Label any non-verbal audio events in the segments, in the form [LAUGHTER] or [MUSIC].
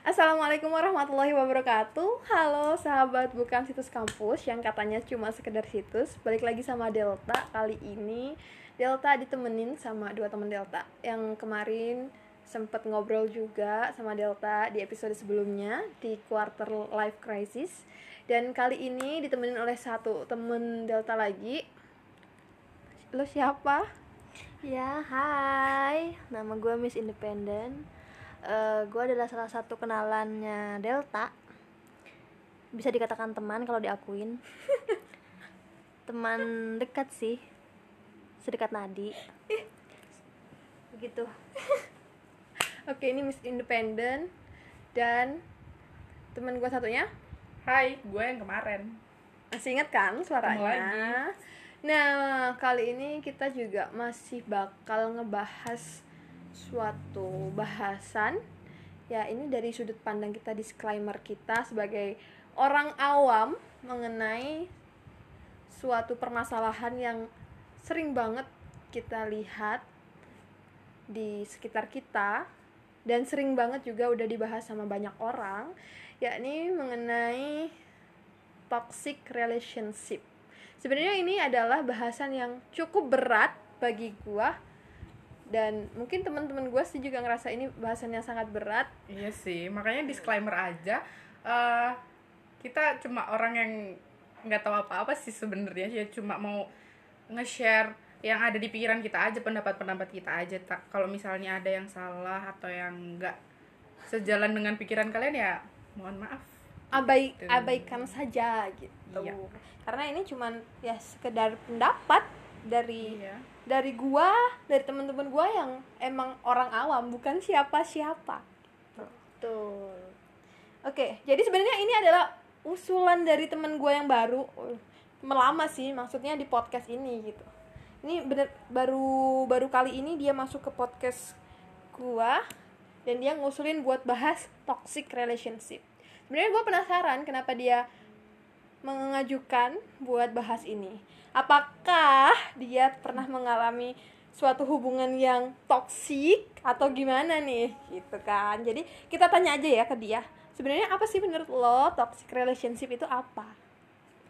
Assalamualaikum warahmatullahi wabarakatuh Halo sahabat bukan situs kampus yang katanya cuma sekedar situs Balik lagi sama Delta Kali ini Delta ditemenin sama dua teman Delta Yang kemarin sempet ngobrol juga sama Delta di episode sebelumnya Di quarter life crisis Dan kali ini ditemenin oleh satu temen Delta lagi Lo siapa? Ya, hai. Nama gue Miss Independent. Uh, gue adalah salah satu kenalannya Delta. Bisa dikatakan teman kalau diakuin. [LAUGHS] teman dekat sih. Sedekat nadi. Begitu. [LAUGHS] Oke, ini Miss Independent dan teman gue satunya Hai, gue yang kemarin. masih inget kan suaranya? Nah, kali ini kita juga masih bakal ngebahas suatu bahasan ya ini dari sudut pandang kita disclaimer kita sebagai orang awam mengenai suatu permasalahan yang sering banget kita lihat di sekitar kita dan sering banget juga udah dibahas sama banyak orang yakni mengenai toxic relationship. Sebenarnya ini adalah bahasan yang cukup berat bagi gua dan mungkin teman-teman gua sih juga ngerasa ini bahasan yang sangat berat Iya sih, makanya disclaimer aja. eh kita cuma orang yang nggak tahu apa-apa sih sebenarnya ya cuma mau nge-share yang ada di pikiran kita aja pendapat-pendapat kita aja tak kalau misalnya ada yang salah atau yang nggak sejalan dengan pikiran kalian ya mohon maaf abai Gitu. abaikan saja gitu Iya. karena ini cuman ya sekedar pendapat dari iya dari gua dari teman-teman gua yang emang orang awam bukan siapa-siapa Tuh. Oke, jadi sebenarnya ini adalah usulan dari temen gue yang baru, melama sih, maksudnya di podcast ini gitu. Ini bener baru baru kali ini dia masuk ke podcast gua dan dia ngusulin buat bahas toxic relationship. Sebenarnya gue penasaran kenapa dia mengajukan buat bahas ini. Apakah dia pernah mengalami suatu hubungan yang toksik atau gimana nih gitu kan. Jadi kita tanya aja ya ke dia. Sebenarnya apa sih menurut lo toxic relationship itu apa?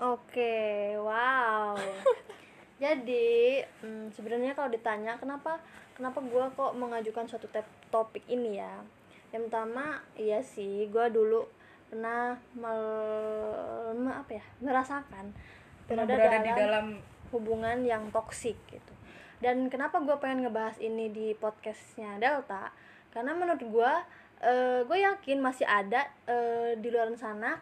Oke, wow. [LAUGHS] Jadi hmm, sebenarnya kalau ditanya kenapa kenapa gue kok mengajukan suatu topik ini ya? Yang pertama, iya sih, gue dulu pernah mel- me- apa ya merasakan pernah berada, berada dalam, di dalam hubungan yang toksik gitu. Dan kenapa gue pengen ngebahas ini di podcastnya Delta? Karena menurut gue, eh, gue yakin masih ada eh, di luar sana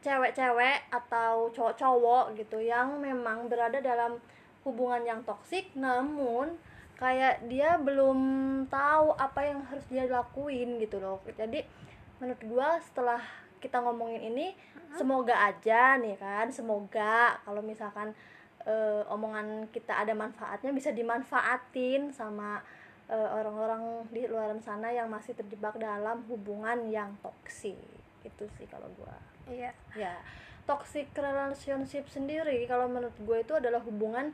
cewek-cewek atau cowok-cowok gitu yang memang berada dalam hubungan yang toksik namun kayak dia belum tahu apa yang harus dia lakuin gitu loh jadi menurut gua setelah kita ngomongin ini semoga aja nih kan semoga kalau misalkan eh, omongan kita ada manfaatnya bisa dimanfaatin sama eh, orang-orang di luar sana yang masih terjebak dalam hubungan yang toksik itu sih kalau gua. Iya. ya toxic relationship sendiri kalau menurut gue itu adalah hubungan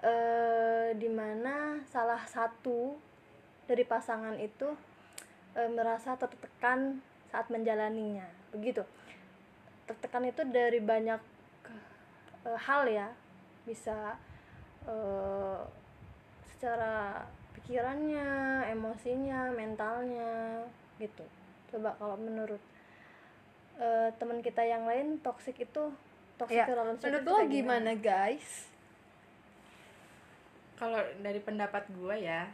eh, di mana salah satu dari pasangan itu eh, merasa tertekan saat menjalaninya begitu tertekan itu dari banyak eh, hal ya. Bisa eh, secara pikirannya emosinya mentalnya gitu. Coba kalau menurut eh, teman kita yang lain toxic itu toxic Ya, relationship menurut lo kayak gimana? guys? kalau dari pendapat gue ya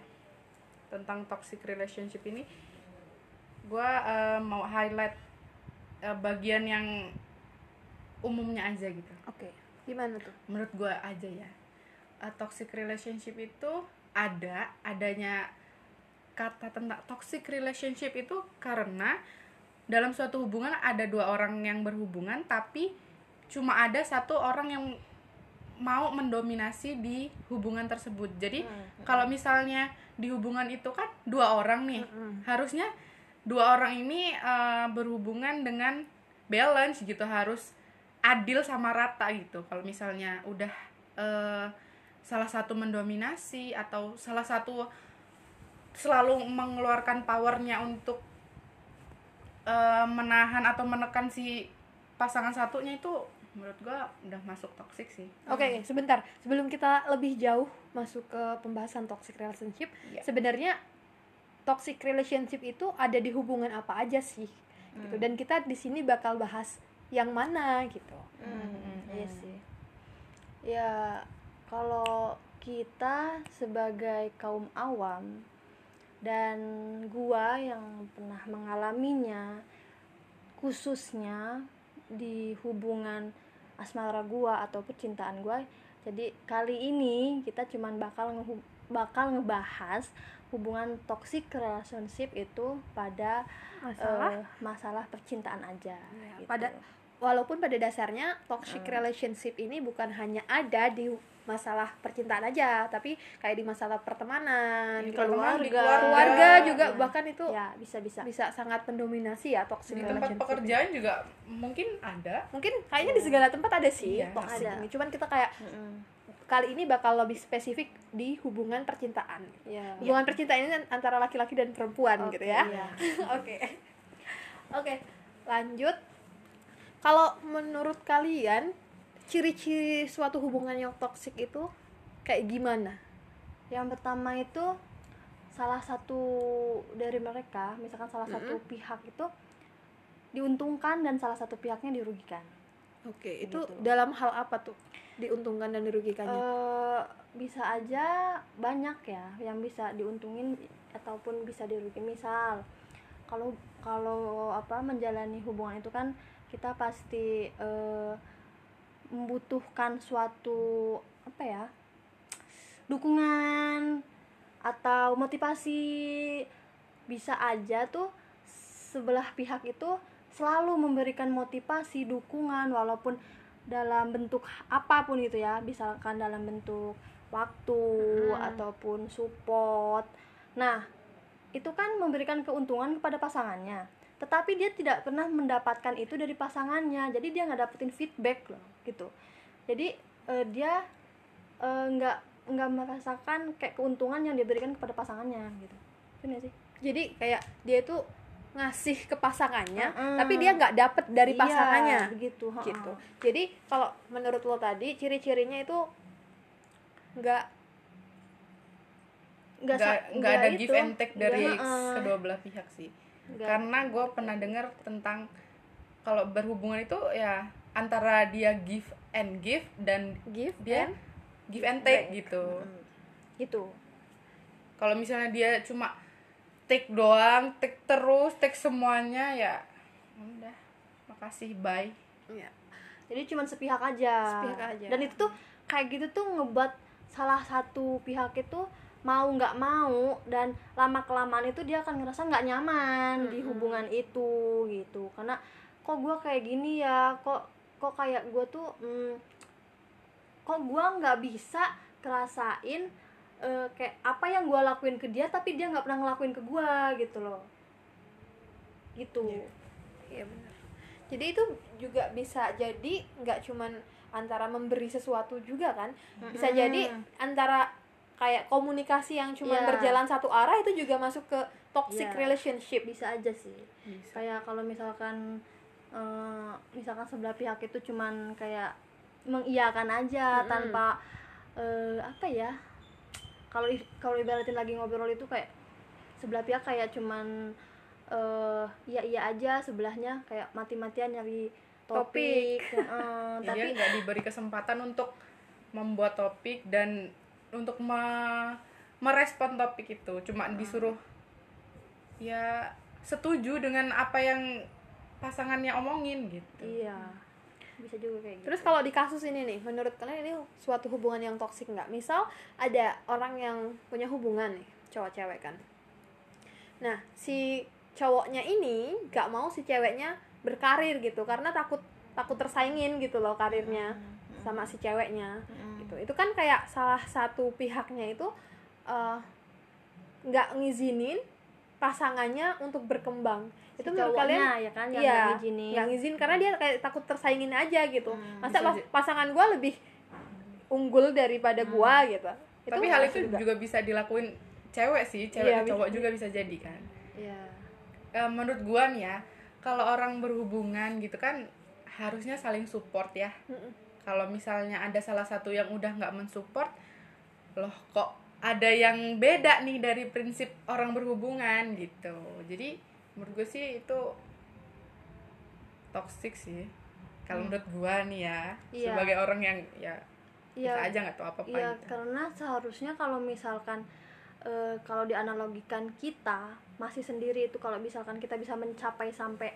tentang toxic relationship ini gue eh, mau highlight eh, bagian yang umumnya aja gitu Oke. Gimana tuh? menurut gue aja ya Eh, toxic relationship itu ada adanya kata tentang toxic relationship itu karena dalam suatu hubungan ada dua orang yang berhubungan tapi cuma ada satu orang yang mau mendominasi di hubungan tersebut jadi Hmm, kalau misalnya di hubungan itu kan dua orang nih Mm-mm. harusnya dua orang ini eh, berhubungan dengan balance gitu harus adil sama rata gitu kalau misalnya udah eh, salah satu mendominasi atau salah satu selalu mengeluarkan powernya untuk eh, menahan atau menekan si pasangan satunya itu menurut gua udah masuk toxic sih Oke, sebentar. Sebelum kita lebih jauh masuk ke pembahasan toxic relationship, Iya. sebenarnya toxic relationship itu ada di hubungan apa aja sih? Gitu. Dan kita di sini bakal bahas yang mana gitu. Hmm, iya sih. Ya, kalau kita sebagai kaum awam dan gua yang pernah mengalaminya khususnya di hubungan asmara gua atau percintaan gua. Jadi kali ini kita cuman bakal ngehu- bakal ngebahas hubungan toxic relationship itu pada Masalah eh, masalah percintaan aja. Ya, gitu. pada walaupun pada dasarnya toxic Hmm. relationship ini bukan hanya ada di masalah percintaan aja, tapi kayak di masalah pertemanan, Di gitu. pertemanan, di keluarga. keluarga juga Ya. bahkan itu ya bisa bisa bisa sangat mendominasi ya toxic di tempat relationship. pekerjaan juga mungkin ada Mungkin kayaknya di segala tempat ada sih Iya, toxic ada. ini. Cuman kita kayak kali ini bakal lebih spesifik di hubungan percintaan. ya Hubungan percintaan ini antara laki-laki dan perempuan gitu ya. Iya. [LAUGHS] Oke. Oke, lanjut. Kalau menurut kalian ciri-ciri suatu hubungan yang toksik itu kayak gimana? yang pertama itu salah satu dari mereka misalkan salah satu pihak itu diuntungkan dan salah satu pihaknya dirugikan Oke, itu Gitu. dalam hal apa tuh? Diuntungkan dan dirugikannya? Eh, bisa aja banyak ya yang bisa diuntungin ataupun bisa dirugikan misal kalau kalau apa menjalani hubungan itu kan kita pasti eh, membutuhkan suatu apa ya dukungan atau motivasi bisa aja tuh sebelah pihak itu selalu memberikan motivasi dukungan walaupun dalam bentuk apa pun itu ya. Misalkan dalam bentuk waktu Hmm. ataupun support. Nah itu kan memberikan keuntungan kepada pasangannya. Tetapi dia tidak pernah mendapatkan itu dari pasangannya. Jadi dia nggak dapetin feedback loh gitu. Jadi eh, dia eh, nggak nggak merasakan kayak keuntungan yang diberikan kepada pasangannya gitu. Benar sih? Jadi kayak dia tuh ngasih ke pasangannya, Mm-mm. tapi dia nggak dapet dari Iya, pasangannya. begitu ha-ha. gitu. Jadi kalau menurut lo tadi ciri-cirinya itu nggak nggak ada nggak give itu. and take dari uh, kedua belah pihak sih nggak. karena gue pernah dengar tentang kalau berhubungan itu ya antara dia give and give dan give dia and give and take gitu Mm. itu kalau misalnya dia cuma take doang take terus take semuanya ya. Udah. Makasih bye. Ya, jadi cuma sepihak aja. Sepihak aja. dan itu tuh kayak gitu tuh ngebuat salah satu pihak itu mau nggak mau dan lama kelamaan itu dia akan ngerasa nggak nyaman di Mm-mm. hubungan itu gitu. Karena kok gue kayak gini ya? Kok kok kayak gue tuh hmm, kok gue nggak bisa kerasain eh, kayak apa yang gue lakuin ke dia tapi dia nggak pernah ngelakuin ke gue gitu loh gitu Iya. Iya benar. Jadi itu juga bisa jadi nggak cuman antara memberi sesuatu juga kan, bisa Mm-mm. jadi antara kayak komunikasi yang cuman Iya. berjalan satu arah itu juga masuk ke toxic Iya. relationship. bisa aja sih bisa kayak kalau misalkan eh, misalkan sebelah pihak itu cuman kayak mengiyakan aja Mm-mm. tanpa eh, apa ya kalau kalau ibaratin lagi ngobrol itu kayak sebelah pihak kayak cuman eh iya iya aja sebelahnya kayak mati-matian nyari topik, Topik. Dia [LAUGHS] tapi nggak diberi kesempatan untuk membuat topik dan untuk me- merespon topik itu. Cuma disuruh ya setuju dengan apa yang pasangannya omongin gitu. Iya bisa juga kayak gitu Terus kalau di kasus ini nih, menurut kalian ini suatu hubungan yang toksik nggak? Misal ada orang yang punya hubungan nih, cowok cewek kan. Nah, si cowoknya ini nggak mau si ceweknya berkarir gitu, karena takut takut tersaingin gitu loh karirnya sama si ceweknya Mm-mm. gitu. Itu kan kayak salah satu pihaknya itu eh, nggak ngizinin pasangannya untuk berkembang. Si Itu menurut kalian? ya kan yang iya, ngizinin. nggak ngizin karena dia kayak takut tersaingin aja gitu. Hmm, masa pas- pasangan gua lebih unggul daripada Hmm. gua gitu. Tapi hal itu juga. bisa dilakuin cewek sih cewek Iya, cowok bisa- juga bisa jadi kan. Iya. Eh, menurut gua nih ya kalau orang berhubungan gitu kan harusnya saling support ya. Kalau misalnya ada salah satu yang udah nggak mensupport loh kok ada yang beda nih dari prinsip orang berhubungan gitu. Jadi menurut gue sih itu toxic sih kalau menurut gue nih ya Iya. sebagai orang yang ya Iya. bisa aja nggak tahu apa apa Iya, gitu. karena seharusnya kalau misalkan eh, kalau dianalogikan kita masih sendiri itu kalau misalkan kita bisa mencapai sampai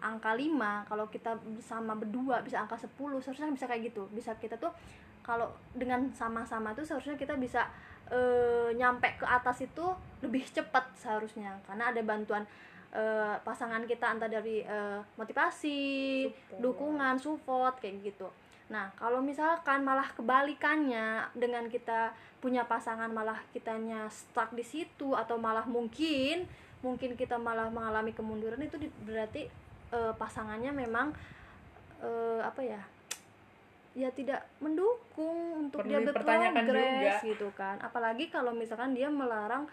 angka 5, kalau kita bersama berdua bisa angka 10, seharusnya bisa kayak gitu. Bisa kita tuh kalau dengan sama-sama tuh seharusnya kita bisa eh, nyampe ke atas itu lebih cepat seharusnya karena ada bantuan eh, pasangan kita entah dari eh, motivasi, Support. dukungan, support kayak gitu. Nah, kalau misalkan malah kebalikannya dengan kita punya pasangan malah kitanya stuck di situ atau malah mungkin mungkin kita malah mengalami kemunduran itu berarti eh, pasangannya memang eh, apa ya? Ya tidak mendukung untuk Perlu dia berprogres gitu kan. Apalagi kalau misalkan dia melarang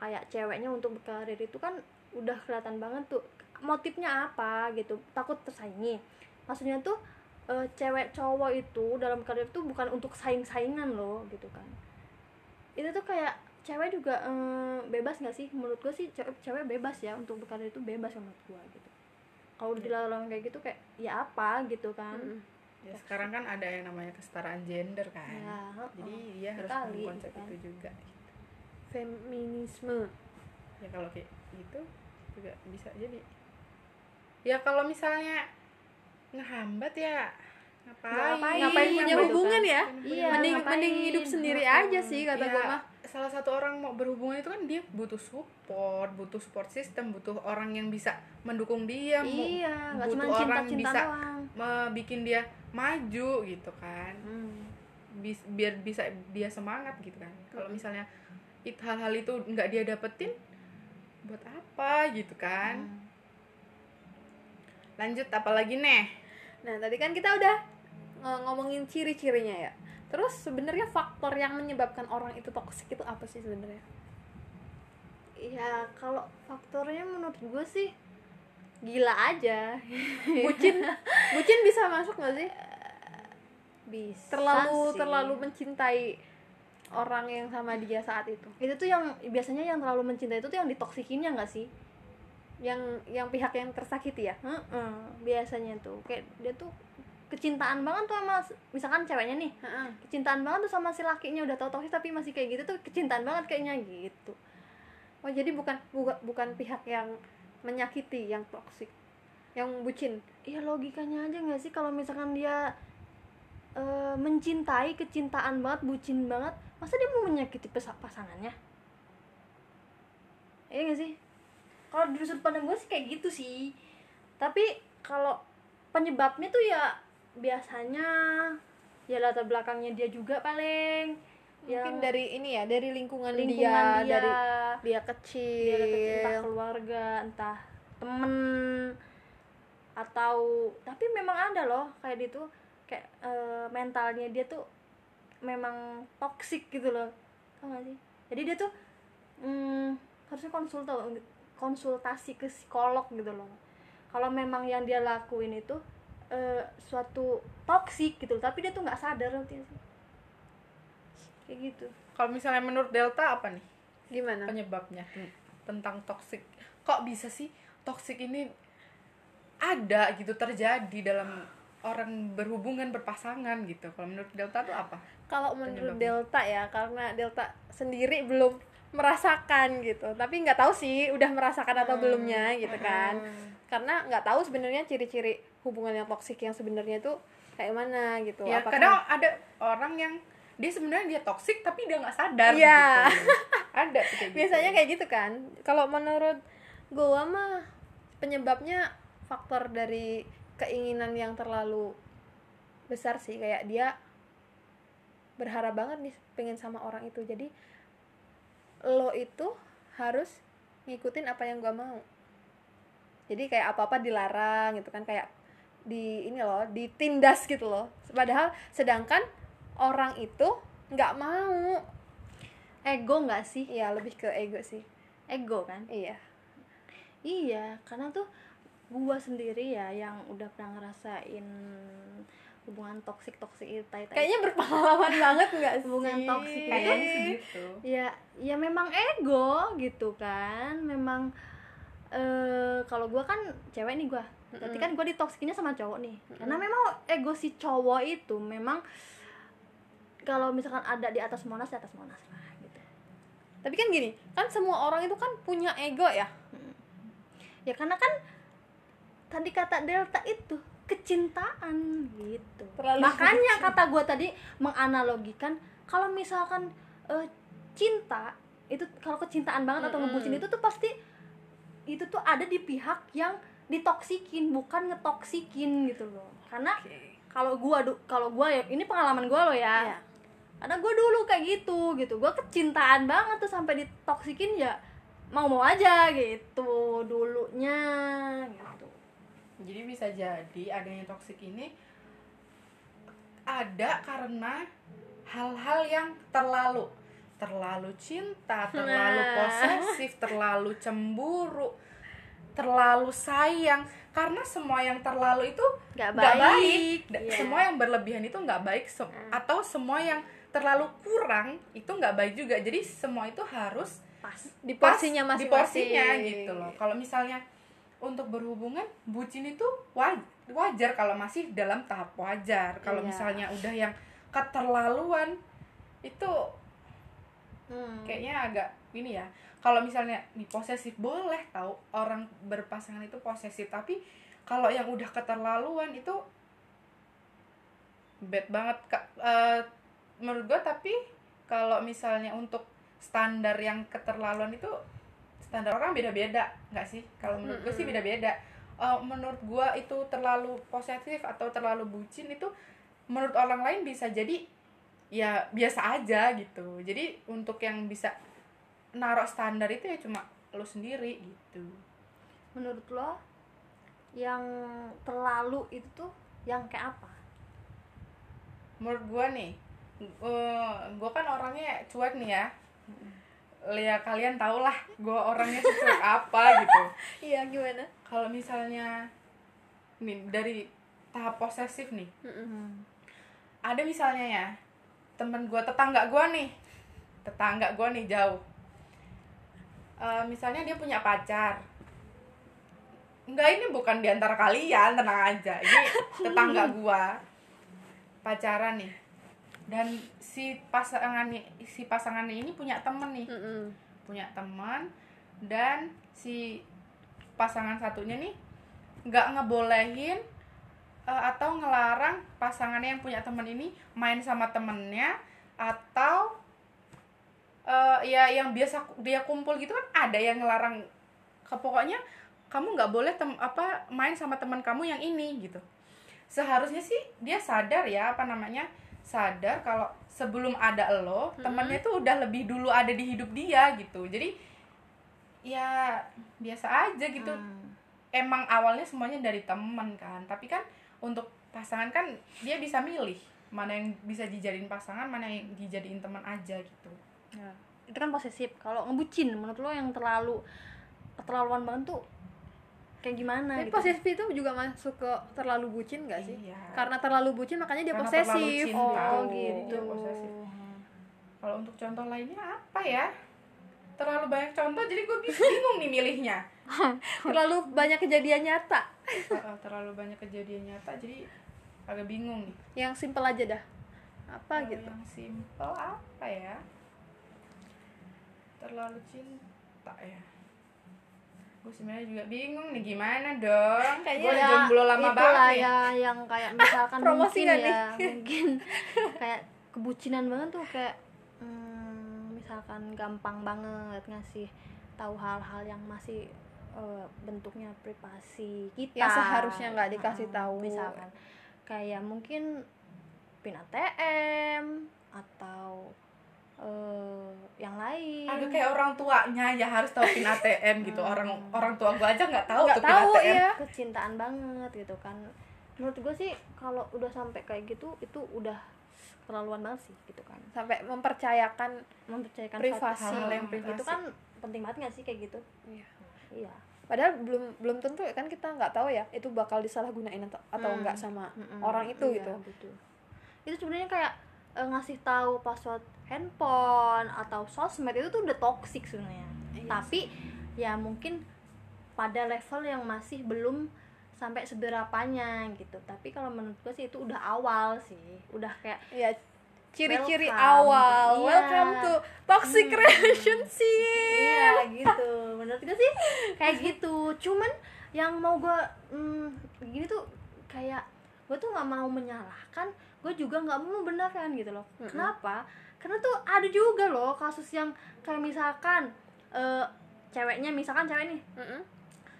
kayak ceweknya untuk berkarir itu kan udah kelihatan banget tuh motifnya apa gitu. Takut tersaingi. Maksudnya tuh eh, cewek cowok itu dalam karir itu bukan untuk saing-saingan loh gitu kan itu tuh kayak cewek juga eh, bebas nggak sih menurut gue sih cewek, cewek bebas ya untuk berkarir itu bebas menurut gue gitu kalau dilarang kayak gitu kayak ya apa gitu kan. Ya, sekarang kan ada yang namanya kesetaraan gender kan ya jadi heeh. dia harus paham konsep kan. itu juga feminisme ya kalau kayak gitu juga bisa jadi. Ya kalau misalnya ngehambat ya ngapain? Ngapain, ngapain punya gitu hubungan kan. ya Iya, mending ngapain? mending hidup sendiri Heeh. aja sih kata Ya, gue mah. Salah satu orang mau berhubungan itu kan dia butuh support butuh support system butuh orang yang bisa mendukung dia iya butuh orang cinta-cinta bisa doang. me- bikin dia maju gitu kan. Hmm. Bis- biar bisa dia semangat gitu kan. Kalau misalnya it hal-hal itu nggak dia dapetin buat apa gitu kan? Hmm. lanjut apalagi nih? Nah tadi kan kita udah ng- ngomongin ciri-cirinya ya. Terus sebenarnya faktor yang menyebabkan orang itu toksik itu apa sih sebenarnya? Ya kalau faktornya menurut gue sih gila aja. [LAUGHS] Bucin bucin bisa masuk nggak sih? Bisa terlalu sih. terlalu mencintai orang yang sama dia saat itu. Itu tuh yang biasanya yang terlalu mencintai itu tuh yang ditoksikinnya nggak sih? Yang yang pihak yang tersakiti ya? Heeh, biasanya tuh kayak dia tuh kecintaan banget tuh sama misalkan ceweknya nih. Heeh. kecintaan banget tuh sama si lakinya udah tau toksis tapi masih kayak gitu tuh kecintaan banget kayaknya gitu. Oh jadi bukan bukan bukan pihak yang menyakiti yang toksik yang bucin. Ya logikanya aja nggak sih? Kalau misalkan dia eh, mencintai kecintaan banget bucin banget masa dia mau menyakiti pasangannya? Iya nggak sih? Kalau dari sudut pandang gue sih kayak gitu sih. Tapi kalau penyebabnya tuh ya biasanya ya latar belakangnya dia juga paling mungkin Yang dari ini ya dari lingkungan, lingkungan dia, dia, dari dia dia kecil, dari kecil entah keluarga entah temen atau tapi memang ada loh kayak gitu. Kayak eh, mentalnya dia tuh memang toksik gitu loh. Tau gak sih? Jadi dia tuh hmm, harusnya konsulta konsultasi ke psikolog gitu loh. Kalau memang yang dia lakuin itu eh, suatu toksik gitu loh, tapi dia tuh nggak sadar nanti sih kayak gitu. Kalau misalnya menurut Delta apa nih? Gimana? Penyebabnya ten- tentang toxic. Kok bisa sih toxic ini ada gitu terjadi dalam orang berhubungan berpasangan gitu? Kalau menurut Delta tuh apa kalau menurut. Delta ya karena Delta sendiri belum merasakan gitu tapi nggak tahu sih udah merasakan atau Hmm. belumnya gitu kan Hmm. karena nggak tahu sebenarnya ciri-ciri hubungan yang toksik yang sebenarnya itu kayak mana gitu ya Apakah- kadang ada orang yang dia sebenarnya dia toxic tapi dia nggak sadar Iya. gitu. [LAUGHS] ada kayak gitu. biasanya kayak gitu kan kalau menurut gua mah penyebabnya faktor dari keinginan yang terlalu besar sih kayak dia berharap banget nih pengen sama orang itu. Jadi lo itu harus ngikutin apa yang gua mau. Jadi kayak apa apa dilarang gitu kan kayak di ini loh ditindas gitu loh. Padahal sedangkan orang itu nggak mau. Ego nggak sih? Iya lebih ke ego sih. Ego kan? Iya. Iya karena tuh gua sendiri ya yang udah pernah ngerasain hubungan toksik toksik itu tai tai kayaknya berpengalaman [LAUGHS] banget nggak sih? Hubungan toksik kayaknya segitu ya ya memang ego gitu kan. Memang eh kalau gua kan cewek nih gua. Berarti Mm-mm. kan gua ditoksikinnya sama cowok nih. Karena memang ego si cowok itu memang kalau misalkan ada di atas monas di atas monas lah gitu. Tapi kan gini kan semua orang itu kan punya ego ya? Ya karena kan tadi kata delta itu kecintaan gitu. Terlalu makanya cinta. kata gue tadi menganalogikan kalau misalkan eh, cinta itu kalau kecintaan banget atau Mm-mm. ngebucin itu tuh pasti itu tuh ada di pihak yang ditoksikin bukan ngetoksikin gitu loh. Karena kalau gua du- kalau gua ya ini pengalaman gua loh ya. Iya. karena gue dulu kayak gitu gitu. Gue kecintaan banget tuh sampai ditoksikin ya mau mau aja gitu. Dulunya gitu jadi bisa jadi adanya toksik ini ada karena hal-hal yang terlalu terlalu cinta, terlalu Nah. posesif, terlalu cemburu, terlalu sayang. Karena semua yang terlalu itu Nggak baik. baik. Da- Iya. Semua yang berlebihan itu nggak baik. Sem- Atau semua yang terlalu kurang itu nggak baik juga. Jadi semua itu harus pas di porsinya di masing-masing porsinya gitu loh. Kalau misalnya untuk berhubungan bucin itu wa- wajar kalau masih dalam tahap wajar. Kalau Iya. misalnya udah yang keterlaluan itu Hmm. kayaknya agak ini ya. Kalau misalnya nih posesif boleh tahu orang berpasangan itu posesif, tapi kalau yang udah keterlaluan itu bad banget. Eh, menurut gua tapi kalau misalnya untuk standar yang keterlaluan itu standar orang beda-beda nggak sih? Kalau menurut gue sih beda-beda. Eh, menurut gua itu terlalu positif atau terlalu bucin itu menurut orang lain bisa jadi ya biasa aja gitu. Jadi untuk yang bisa naruh standar itu ya cuma lo sendiri gitu. Menurut lo yang terlalu itu tuh yang kayak apa? Menurut gua nih eh, gua kan orangnya cuek nih ya ya kalian tau lah gua orangnya cuek apa gitu. [LAUGHS] Iya gimana? Kalau misalnya nih dari tahap posesif nih. Mm-mm. ada misalnya ya temen gua tetangga gua nih. Tetangga gua nih jauh. Eh, misalnya dia punya pacar. Enggak ini bukan di antara kalian tenang aja. Ini [LAUGHS] tetangga gua. Pacaran nih dan si pasangan si pasangannya ini punya temen nih. Mm-mm. punya teman dan si pasangan satunya nih nggak ngebolehin eh, atau ngelarang pasangannya yang punya teman ini main sama temennya atau eh, ya yang biasa dia kumpul gitu kan ada yang ngelarang. Ke pokoknya kamu nggak boleh tem apa main sama teman kamu yang ini gitu. Seharusnya sih dia sadar ya apa namanya sadar kalau sebelum ada lo Mm-mm. temennya tuh udah lebih dulu ada di hidup dia gitu jadi ya biasa aja gitu Hmm. emang awalnya semuanya dari temen kan tapi kan untuk pasangan kan dia bisa milih mana yang bisa dijadiin pasangan mana yang dijadiin teman aja gitu Ya, itu kan posesif kalau ngebucin menurut lo yang terlalu keterlaluan banget tuh kayak gimana tapi gitu. posesif itu juga masuk ke terlalu bucin gak sih? Iya. karena terlalu bucin makanya dia Karena terlalu posesif. cinta. oh Iya, gitu. posesif. kalau untuk contoh lainnya apa ya? Terlalu banyak contoh jadi gue bingung nih milihnya. [LAUGHS] Terlalu banyak kejadian nyata. Heeh, terlalu banyak kejadian nyata jadi agak bingung nih. Yang simpel aja dah. Apa gitu. yang simple apa ya? Terlalu cinta ya gue sebenarnya juga bingung nih gimana dong? [LAUGHS] Kayaknya gue ya, jomblo lama itulah banget nih. ya yang kayak misalkan [LAUGHS] Promosi mungkin ya [LAUGHS] mungkin kayak kebucinan banget tuh kayak hmm, misalkan gampang banget ngasih tahu hal-hal yang masih eh, bentuknya privasi kita. Yang seharusnya nggak dikasih tahu. misalkan. Kayak mungkin pin ATM atau eh, yang lain Aduh kayak orang tuanya ya harus tahu pin ATM gitu Hmm. orang orang tua gue aja nggak tahu tuh pin tahu ATM ya kecintaan banget gitu kan menurut gue sih kalau udah sampai kayak gitu itu udah keterlaluan banget sih gitu kan sampai mempercayakan mempercayakan Privasi. hal yang Privasi. itu kan penting banget gak sih kayak gitu Iya. iya padahal belum belum tentu kan kita nggak tahu ya itu bakal disalahgunain atau atau Hmm. enggak sama Mm-mm. orang itu Iya, gitu betul. itu sebenarnya kayak eh, ngasih tahu password handphone atau sosmed itu tuh udah toxic sebenarnya. Iya tapi ya mungkin pada level yang masih belum sampai seberapanya gitu. Tapi kalau menurut gue sih itu udah awal sih. Udah kayak ya ciri-ciri awal. Iya. welcome to toxic Hmm. relationship. Iya gitu. Menurut gue sih kayak gitu. Cuman yang mau gue hmm, gini tuh kayak gue tuh nggak mau menyalahkan gue juga nggak mau membenarkan gitu loh. Mm-mm. kenapa? Karena tuh ada juga loh kasus yang kayak misalkan eh, ceweknya misalkan cewek nih. Mm-mm.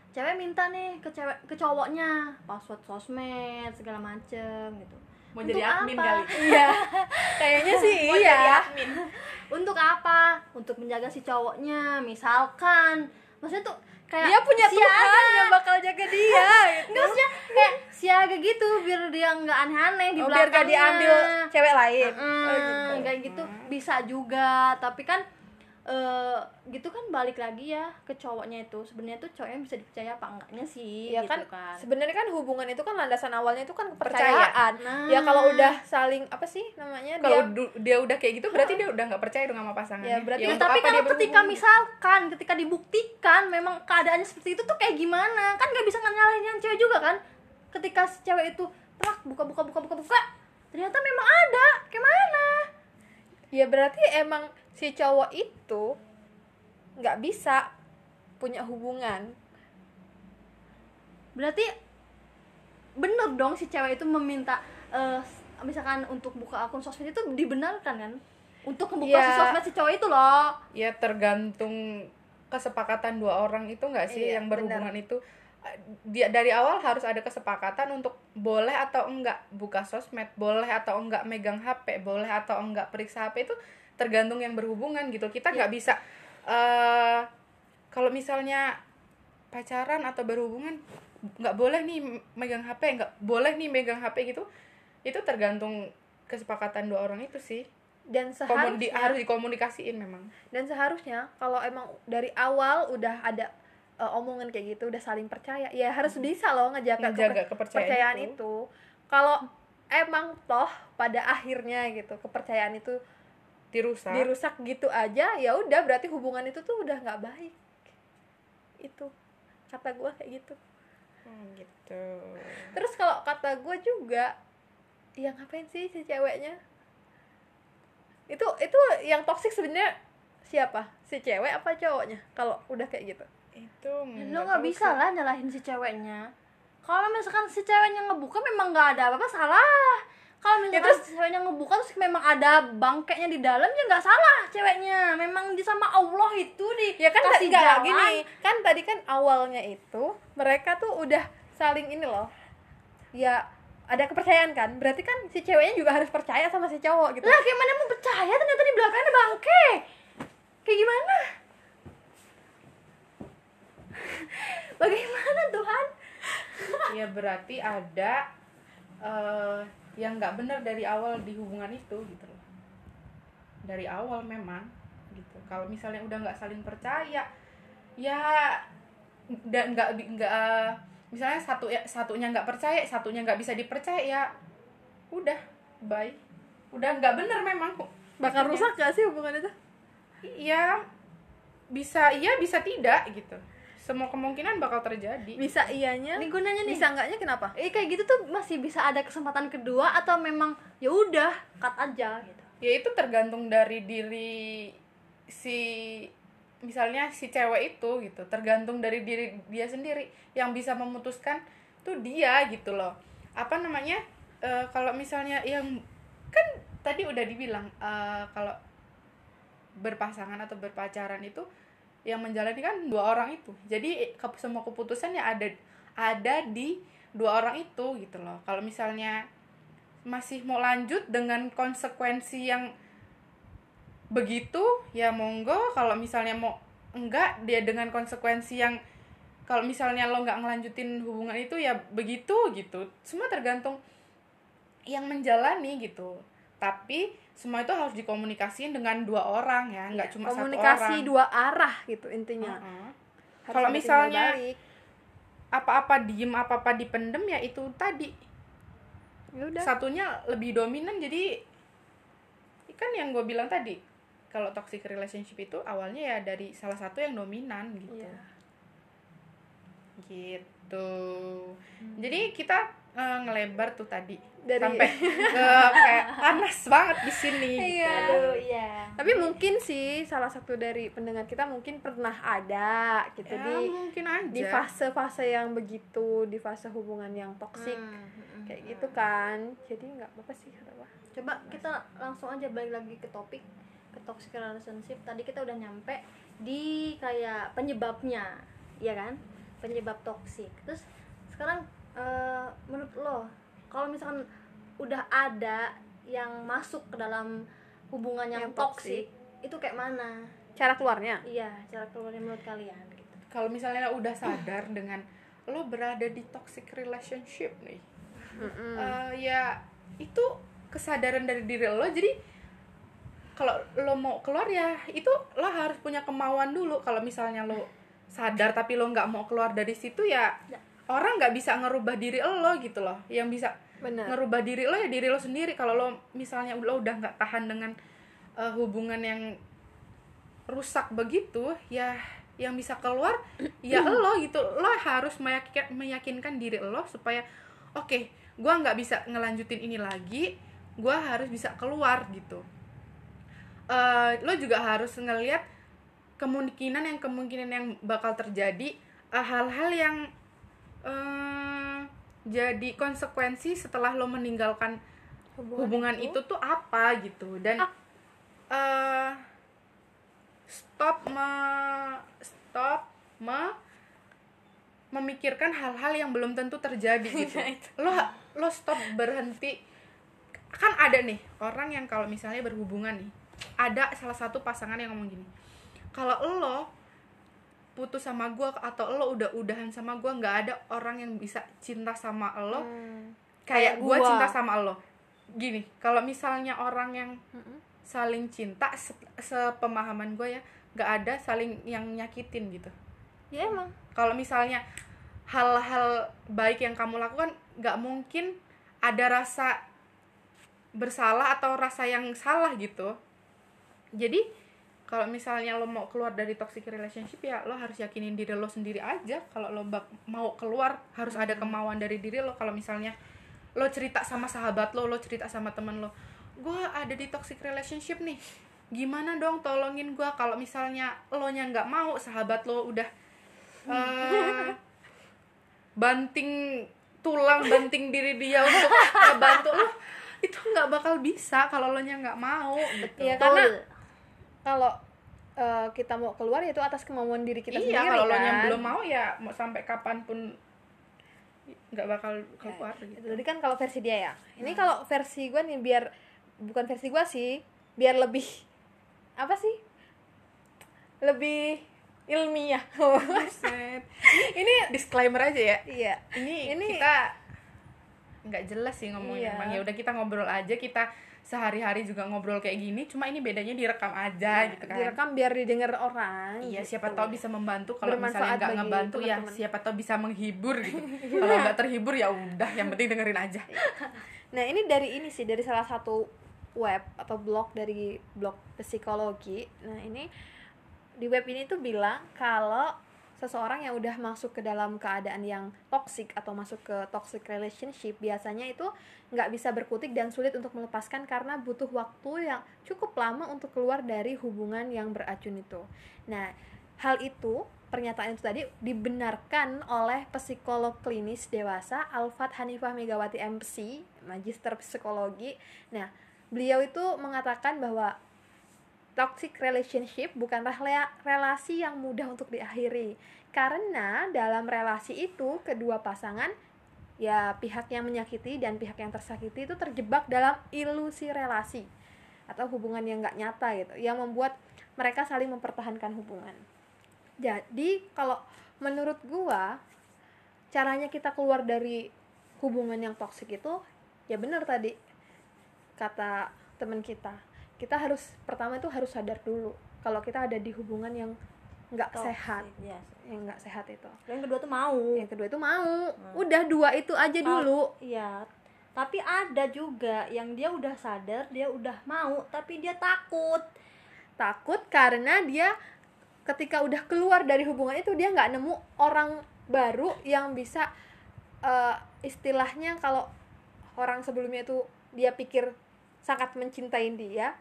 cewek minta nih ke cewek ke cowoknya password sosmed segala macem gitu. Mau Untuk jadi admin apa? kali? [LAUGHS] Iya. Kayaknya sih mau jadi iya admin. Untuk apa? Untuk menjaga si cowoknya misalkan maksudnya tuh kayak dia punya siaga. Tuhan yang bakal jaga dia [LAUGHS] gitu. Nggak, maksudnya kayak siaga gitu biar dia nggak aneh-aneh di Oh, biar gak belakangnya diambil cewek lain Mm, Oh, gitu. kayak gitu bisa juga tapi kan eh gitu kan balik lagi ya ke cowoknya itu. Sebenarnya tuh cowoknya bisa dipercaya apa enggaknya sih ya gitu kan, kan, sebenarnya kan hubungan itu kan landasan awalnya itu kan kepercayaan. Nah. ya kalau udah saling apa sih namanya kalau dia dia udah kayak gitu berarti dia udah nggak percaya dong sama pasangannya. Ya, berarti- Ya, untuk tapi kalau ketika misalkan ketika dibuktikan memang keadaannya seperti itu tuh kayak gimana? Kan nggak bisa nyalahin yang cewek juga kan? Ketika si cewek itu telak buka buka buka buka buka ternyata memang ada. Gimana ya berarti emang si cowok itu nggak bisa punya hubungan. Berarti bener dong si cewek itu meminta eh, misalkan untuk buka akun sosmed itu dibenarkan kan? Untuk membuka Ya. si sosmed si cowok itu loh. Ya tergantung kesepakatan dua orang itu nggak sih Iya, yang berhubungan itu dia dari awal harus ada kesepakatan untuk boleh atau enggak buka sosmed boleh atau enggak megang HP boleh atau enggak periksa HP itu tergantung yang berhubungan gitu. Kita nggak bisa eh kalau misalnya pacaran atau berhubungan nggak boleh nih megang HP nggak boleh nih megang HP gitu. Itu tergantung kesepakatan dua orang itu sih. Dan Komun- di- seharusnya harus dikomunikasiin memang. Dan seharusnya kalau emang dari awal udah ada uh, omongan kayak gitu udah saling percaya. Ya harus bisa loh ngejaga, Ngejaga keper- kepercayaan kepercayaan itu. itu, kalau emang toh pada akhirnya gitu kepercayaan itu dirusak. dirusak gitu aja ya udah berarti hubungan itu tuh udah nggak baik. Itu kata gue kayak gitu. Hmm, gitu. Terus kalau kata gue juga ya ngapain sih si ceweknya? Itu itu yang toksik sebenarnya siapa? Si cewek apa cowoknya? Kalau udah kayak gitu itu lo nggak bisa lah nyalahin si ceweknya. Kalau misalkan si ceweknya ngebuka memang nggak ada apa-apa salah. Kalau misalkan terus- si ceweknya ngebuka terus memang ada bangkainya di dalam ya nggak salah ceweknya. Memang di sama Allah itu di ya kan kasih jalan. gini kan tadi kan awalnya itu mereka tuh udah saling ini loh. Ya ada kepercayaan kan? Berarti kan si ceweknya juga harus percaya sama si cowok gitu. Lah gimana mau percaya? Ternyata di belakangnya ada bangke. Kayak gimana [LAUGHS] bagaimana Tuhan? Ya berarti ada eh yang nggak benar dari awal di hubungan itu gitu loh. Dari awal memang gitu. Kalau misalnya udah nggak saling percaya ya dan nggak nggak misalnya satu ya satunya nggak percaya satunya nggak bisa dipercaya ya udah bye. Udah nggak benar memang. Bakal rusak gak sih hubungan itu? Iya bisa iya bisa tidak gitu semua kemungkinan bakal terjadi. Bisa iyanya ini gunanya nih. Bisa enggaknya kenapa? Eh kayak gitu tuh masih bisa ada kesempatan kedua atau memang ya udah cut aja gitu. Ya itu tergantung dari diri si misalnya si cewek itu gitu. Tergantung dari diri dia sendiri. Yang bisa memutuskan tuh dia gitu loh. Apa namanya? Eh, kalau misalnya yang kan tadi udah dibilang eh, kalau berpasangan atau berpacaran itu yang menjalani kan dua orang itu. Jadi semua keputusan yang ada ada di dua orang itu gitu loh. Kalau misalnya masih mau lanjut dengan konsekuensi yang begitu ya monggo. Kalau misalnya mau enggak dia dengan konsekuensi yang kalau misalnya lo nggak ngelanjutin hubungan itu ya begitu gitu. Semua tergantung yang menjalani gitu tapi semua itu harus dikomunikasiin dengan dua orang ya nggak cuma satu komunikasi orang. dua arah gitu intinya. Harus Kalau misalnya- apa-apa diem apa-apa dipendem ya itu tadi. Ya udah. Satunya lebih dominan jadi kan yang gue bilang tadi kalau toxic relationship itu awalnya ya dari salah satu yang dominan gitu. Iya. gitu. Jadi kita eh, ngelebar tuh tadi. Dari- sampai ke kayak panas banget di sini Iya. gitu. aduh iya. Tapi mungkin sih salah satu dari pendengar kita mungkin pernah ada gitu ya, di mungkin aja. di fase-fase yang begitu di fase hubungan yang toksik Hmm, hmm, kayak hmm. gitu kan. Jadi nggak apa-apa sih apa coba kita langsung aja balik lagi ke topik ke toxic relationship. Tadi kita udah nyampe di kayak penyebabnya ya kan? Penyebab toxic. Terus sekarang eh, menurut lo kalau misalkan udah ada yang masuk ke dalam hubungan yang, Yang toxic itu kayak mana? Cara keluarnya? Iya cara keluarnya menurut kalian gitu. Kalau misalnya udah sadar dengan lo berada di toxic relationship nih Mm-mm. eh, ya itu kesadaran dari diri lo jadi kalau lo mau keluar ya itu lo harus punya kemauan dulu. Kalau misalnya lo sadar tapi lo nggak mau keluar dari situ ya Ya. Orang nggak bisa ngerubah diri lo gitu loh. Yang bisa benar. ngerubah diri lo ya diri lo sendiri. Kalau lo misalnya lo udah nggak tahan dengan eh, hubungan yang rusak begitu ya yang bisa keluar ya [CLEARS THROAT] lo gitu. Lo harus meyakinkan meyakinkan diri lo supaya oke gua nggak bisa ngelanjutin ini lagi gua harus bisa keluar gitu. Eh, lo juga harus ngelihat kemungkinan yang kemungkinan yang bakal terjadi eh, hal-hal yang eh, jadi konsekuensi setelah lo meninggalkan hubungan itu? tuh apa gitu. Dan eh stop me stop me memikirkan hal-hal yang belum tentu terjadi gitu. [LAUGHS] Lo lo stop berhenti. Kan ada nih orang yang kalau misalnya berhubungan nih ada salah satu pasangan yang ngomong gini kalau lo putus sama gue atau lo udah udahan sama gue nggak ada orang yang bisa cinta sama lo. Hmm. kayak Kayak gue cinta sama lo. Gini kalau misalnya orang yang Mm-mm. saling cinta se- sepemahaman gue ya nggak ada saling yang nyakitin gitu. Ya emang. Kalau misalnya hal-hal baik yang kamu lakukan nggak mungkin ada rasa bersalah atau rasa yang salah gitu. Jadi kalau misalnya lo mau keluar dari toxic relationship ya lo harus yakinin diri lo sendiri aja. Kalau lo bak- mau keluar harus ada kemauan dari diri lo. Kalau misalnya lo cerita sama sahabat lo lo cerita sama temen lo gue ada di toxic relationship nih. Gimana dong tolongin gue kalau misalnya lo nya nggak mau sahabat lo udah eh, [LAUGHS] banting tulang banting diri dia untuk ngebantu lo itu nggak bakal bisa kalau lo nya nggak mau gitu. Iya, karena kalau eh, kita mau keluar itu atas kemauan diri kita iya sendiri kalau lo kan? nya belum mau ya mau sampai kapan pun nggak bakal keluar Itu gitu. tadi kan kalau versi dia ya. Ini kalau versi gue nih biar bukan versi gue sih biar lebih apa sih? Lebih ilmiah. Ini disclaimer aja ya. Iya. Ini, Ini- kita nggak jelas sih ngomongnya. Iya. emang ya udah kita ngobrol aja kita sehari-hari juga ngobrol kayak gini cuma ini bedanya direkam aja gitu kan direkam biar didengar orang iya gitu. siapa tahu bisa membantu kalau misalnya nggak ngebantu ya siapa tahu bisa menghibur gitu [LAUGHS] kalau nggak terhibur ya udah yang penting dengerin aja [LAUGHS] Nah ini dari ini sih dari salah satu web atau blog dari blog psikologi. Nah ini di web ini tuh bilang kalau seseorang yang udah masuk ke dalam keadaan yang toxic atau masuk ke toxic relationship biasanya itu nggak bisa berkutik dan sulit untuk melepaskan karena butuh waktu yang cukup lama untuk keluar dari hubungan yang beracun itu. Nah hal itu pernyataan itu tadi dibenarkan oleh psikolog klinis dewasa Alfat Hanifah Megawati MC, magister psikologi. Nah, beliau itu mengatakan bahwa toxic relationship bukanlah relasi yang mudah untuk diakhiri. Karena dalam relasi itu kedua pasangan ya pihak yang menyakiti dan pihak yang tersakiti itu terjebak dalam ilusi relasi atau hubungan yang nggak nyata gitu yang membuat mereka saling mempertahankan hubungan. Jadi kalau menurut gua caranya kita keluar dari hubungan yang toksik itu ya benar tadi kata teman kita. Kita harus pertama itu harus sadar dulu kalau kita ada di hubungan yang nggak sehat. yes. yang nggak sehat itu. Yang kedua tuh mau. Yang kedua itu mau. Udah dua itu aja dulu. Iya, tapi ada juga yang dia udah sadar, dia udah mau, tapi dia takut. takut karena dia ketika udah keluar dari hubungan itu dia nggak nemu orang baru yang bisa eh, istilahnya kalau orang sebelumnya itu dia pikir sangat mencintai dia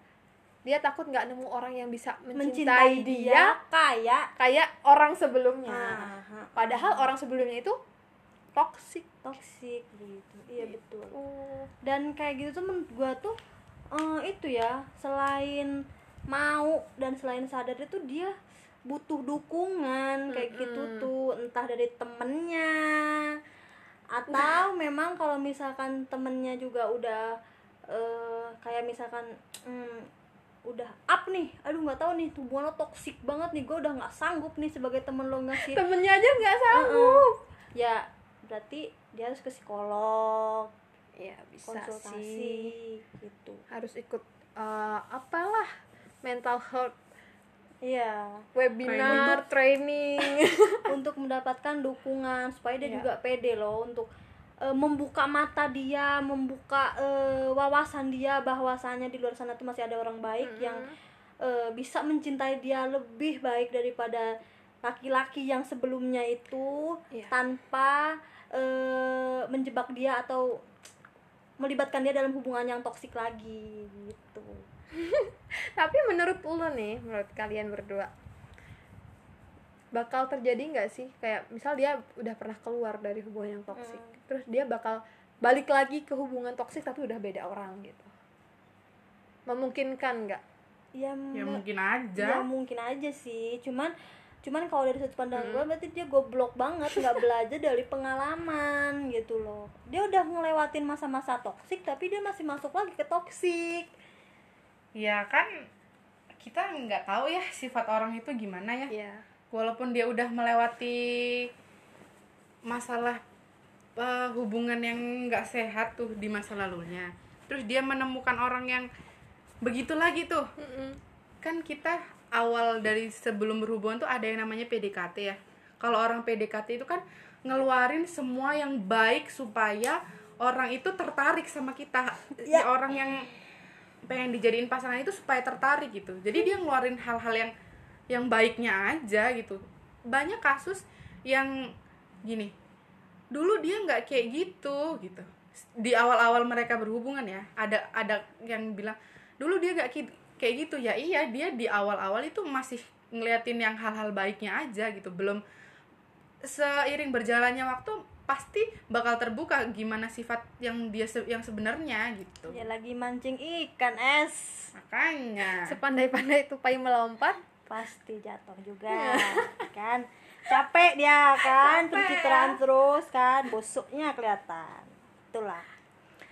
dia takut nggak nemu orang yang bisa mencintai, dia, kayak kayak orang sebelumnya ah, padahal orang sebelumnya itu toksik toksik gitu. Iya Gitu. betul. Dan kayak gitu tuh menurut gua tuh eh, itu ya, selain mau dan selain sadar itu dia butuh dukungan kayak gitu Mm-mm. tuh entah dari temennya atau memang kalau misalkan temennya juga udah eh, kayak misalkan hmm, udah up nih. Aduh nggak tahu nih hubungan lo toksik banget nih. Gue udah nggak sanggup nih sebagai temen lo ngasih. Temennya aja nggak sanggup. Ya berarti dia harus ke psikolog ya bisa konsultasi sih. gitu. Harus ikut eh, apalah mental health iya. webinar training, [LAUGHS] untuk mendapatkan dukungan supaya dia Iya. juga pede loh untuk eh, membuka mata dia membuka eh, wawasan dia bahwasannya di luar sana tuh masih ada orang baik yang eh, bisa mencintai dia lebih baik daripada laki-laki yang sebelumnya itu Iya. tanpa eh, menjebak dia atau melibatkan dia dalam hubungan yang toksik lagi gitu. [LAUGHS] Tapi menurut lo nih menurut kalian berdua bakal terjadi nggak sih? Kayak misal dia udah pernah keluar dari hubungan yang toksik terus dia bakal balik lagi ke hubungan toksik tapi udah beda orang gitu. Memungkinkan nggak? Ya, ya mungkin ya aja mungkin aja sih. Cuman cuman kalau dari sudut pandang Hmm. gue berarti dia goblok banget. Nggak [LAUGHS] belajar dari pengalaman gitu loh. Dia udah ngelewatin masa-masa toksik tapi dia masih masuk lagi ke toksik. Ya kan kita nggak tahu ya sifat orang itu gimana ya. Ya walaupun dia udah melewati masalah hubungan yang nggak sehat tuh di masa lalunya. Terus dia menemukan orang yang begitu lagi tuh. Kan kita awal dari sebelum berhubungan tuh ada yang namanya PDKT ya. Kalau orang PDKT itu kan ngeluarin semua yang baik supaya orang itu tertarik sama kita. Si Ya. orang yang pengen dijadiin pasangan itu supaya tertarik gitu. Jadi dia ngeluarin hal-hal yang yang baiknya aja gitu. Banyak kasus yang gini dulu dia nggak kayak gitu gitu. Di awal-awal mereka berhubungan ya ada ada yang bilang dulu dia nggak kayak gitu. Ya iya dia di awal-awal itu masih ngeliatin yang hal-hal baiknya aja gitu. Belum seiring berjalannya waktu pasti bakal terbuka gimana sifat yang dia se- yang sebenarnya gitu. Dia lagi mancing ikan es. Makanya. Sepandai-pandai tupai melompat. Pasti jatuh juga kan capek dia kan? Capek. pencitraan terus kan? Busuknya kelihatan. Itulah.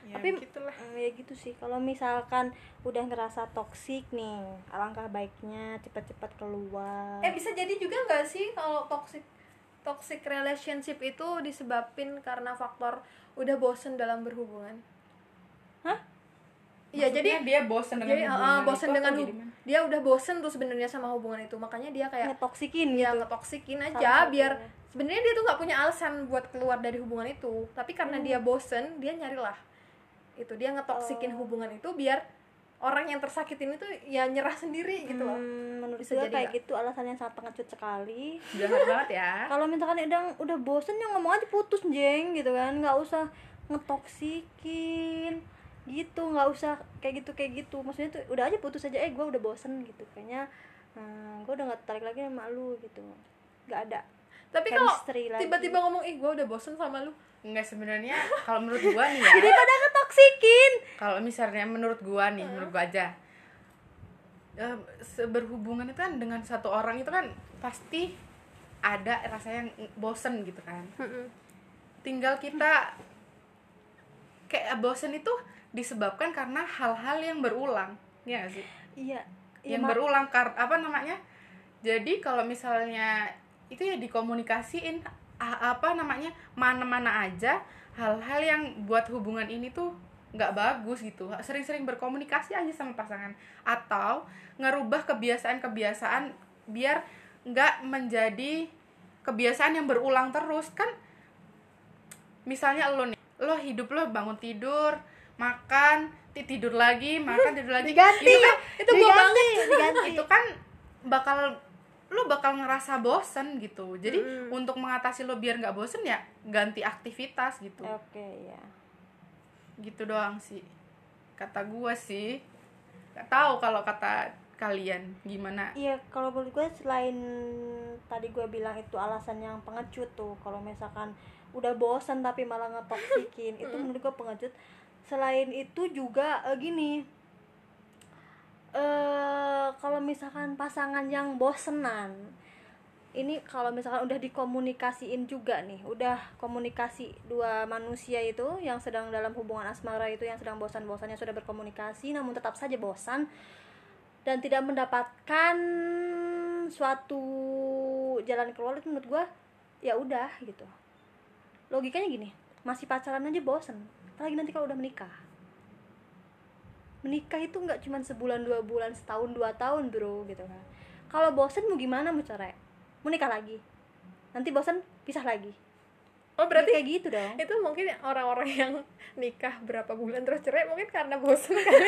Ya, Tapi- gitulah. Hmm, ya gitu sih. Kalau misalkan udah ngerasa toksik nih alangkah baiknya cepat-cepat keluar. Eh bisa jadi juga nggak sih kalau toxic toxic relationship itu disebabin karena faktor udah bosen dalam berhubungan? Hah? Iya jadi dia bosen dengan jadi uh, hubungan bosen itu dengan gimana? dia udah bosen tuh sebenarnya sama hubungan itu makanya dia kayak ngetoksikin ya gitu ngetoksikin Salah aja satunya. biar sebenarnya dia tuh nggak punya alasan buat keluar dari hubungan itu tapi karena Hmm. dia bosen dia nyarilah itu dia ngetoksikin Oh. hubungan itu biar orang yang tersakitin itu ya nyerah sendiri gitu loh Hmm, menurut Bisa gue jadi kayak nggak? gitu alasan yang sangat pengecut sekali jahat banget ya [LAUGHS] kalau misalkan udah udah bosen ya ngomong aja putus jeng gitu kan nggak usah ngetoksikin gitu nggak usah kayak gitu kayak gitu. Maksudnya tuh udah aja putus aja eh gue udah bosen gitu. Kayaknya hmm, gue udah nggak tertarik lagi sama lu gitu. Nggak ada tapi kalau tiba-tiba ngomong ih gue udah bosen sama lu. Enggak sebenarnya kalau menurut gua nih ya. [LAUGHS] Daripada ngetoksikin. Kalau misalnya menurut gua nih menurut gua aja. Eh, se- berhubungan itu kan dengan satu orang itu kan pasti ada rasa yang bosen gitu kan. Tinggal kita kayak bosen itu disebabkan karena hal-hal yang berulang ya sih? Iya iya, yang ma- berulang kar apa namanya? Jadi kalau misalnya itu ya dikomunikasiin apa namanya mana-mana aja hal-hal yang buat hubungan ini tuh nggak bagus gitu. Sering-sering berkomunikasi aja sama pasangan. Atau ngerubah kebiasaan-kebiasaan biar nggak menjadi kebiasaan yang berulang terus. Kan misalnya lo nih lo hidup lo bangun tidur makan ti- tidur lagi makan tidur lagi. Diganti. itu kan itu gue banget. diganti. Itu kan bakal lo bakal ngerasa bosen gitu. Jadi Mm. untuk mengatasi lo biar nggak bosen ya ganti aktivitas gitu. Oke ya gitu doang sih kata gua sih. Nggak tahu kalau kata kalian gimana. Iya, kalau menurut gue selain tadi gue bilang itu alasan yang pengecut tuh, kalau misalkan udah bosan tapi malah ngetoksikin, itu menurut gue pengecut. Selain itu juga eh, gini, eh kalau misalkan pasangan yang bosenan, ini kalau misalkan udah dikomunikasiin juga nih, udah komunikasi dua manusia itu yang sedang dalam hubungan asmara itu yang sedang bosan-bosannya sudah berkomunikasi, namun tetap saja bosan dan tidak mendapatkan suatu jalan keluar itu menurut gue ya udah gitu. Logikanya gini masih pacaran aja bosen apalagi nanti kalau udah menikah. Menikah itu nggak cuma sebulan dua bulan setahun dua tahun bro gitu kan. Kalau bosen mau gimana mau cerai? Mau nikah lagi? Nanti bosen pisah lagi. Oh berarti kayak gitu dong. itu mungkin orang-orang yang nikah berapa bulan terus cerai mungkin karena bosan kali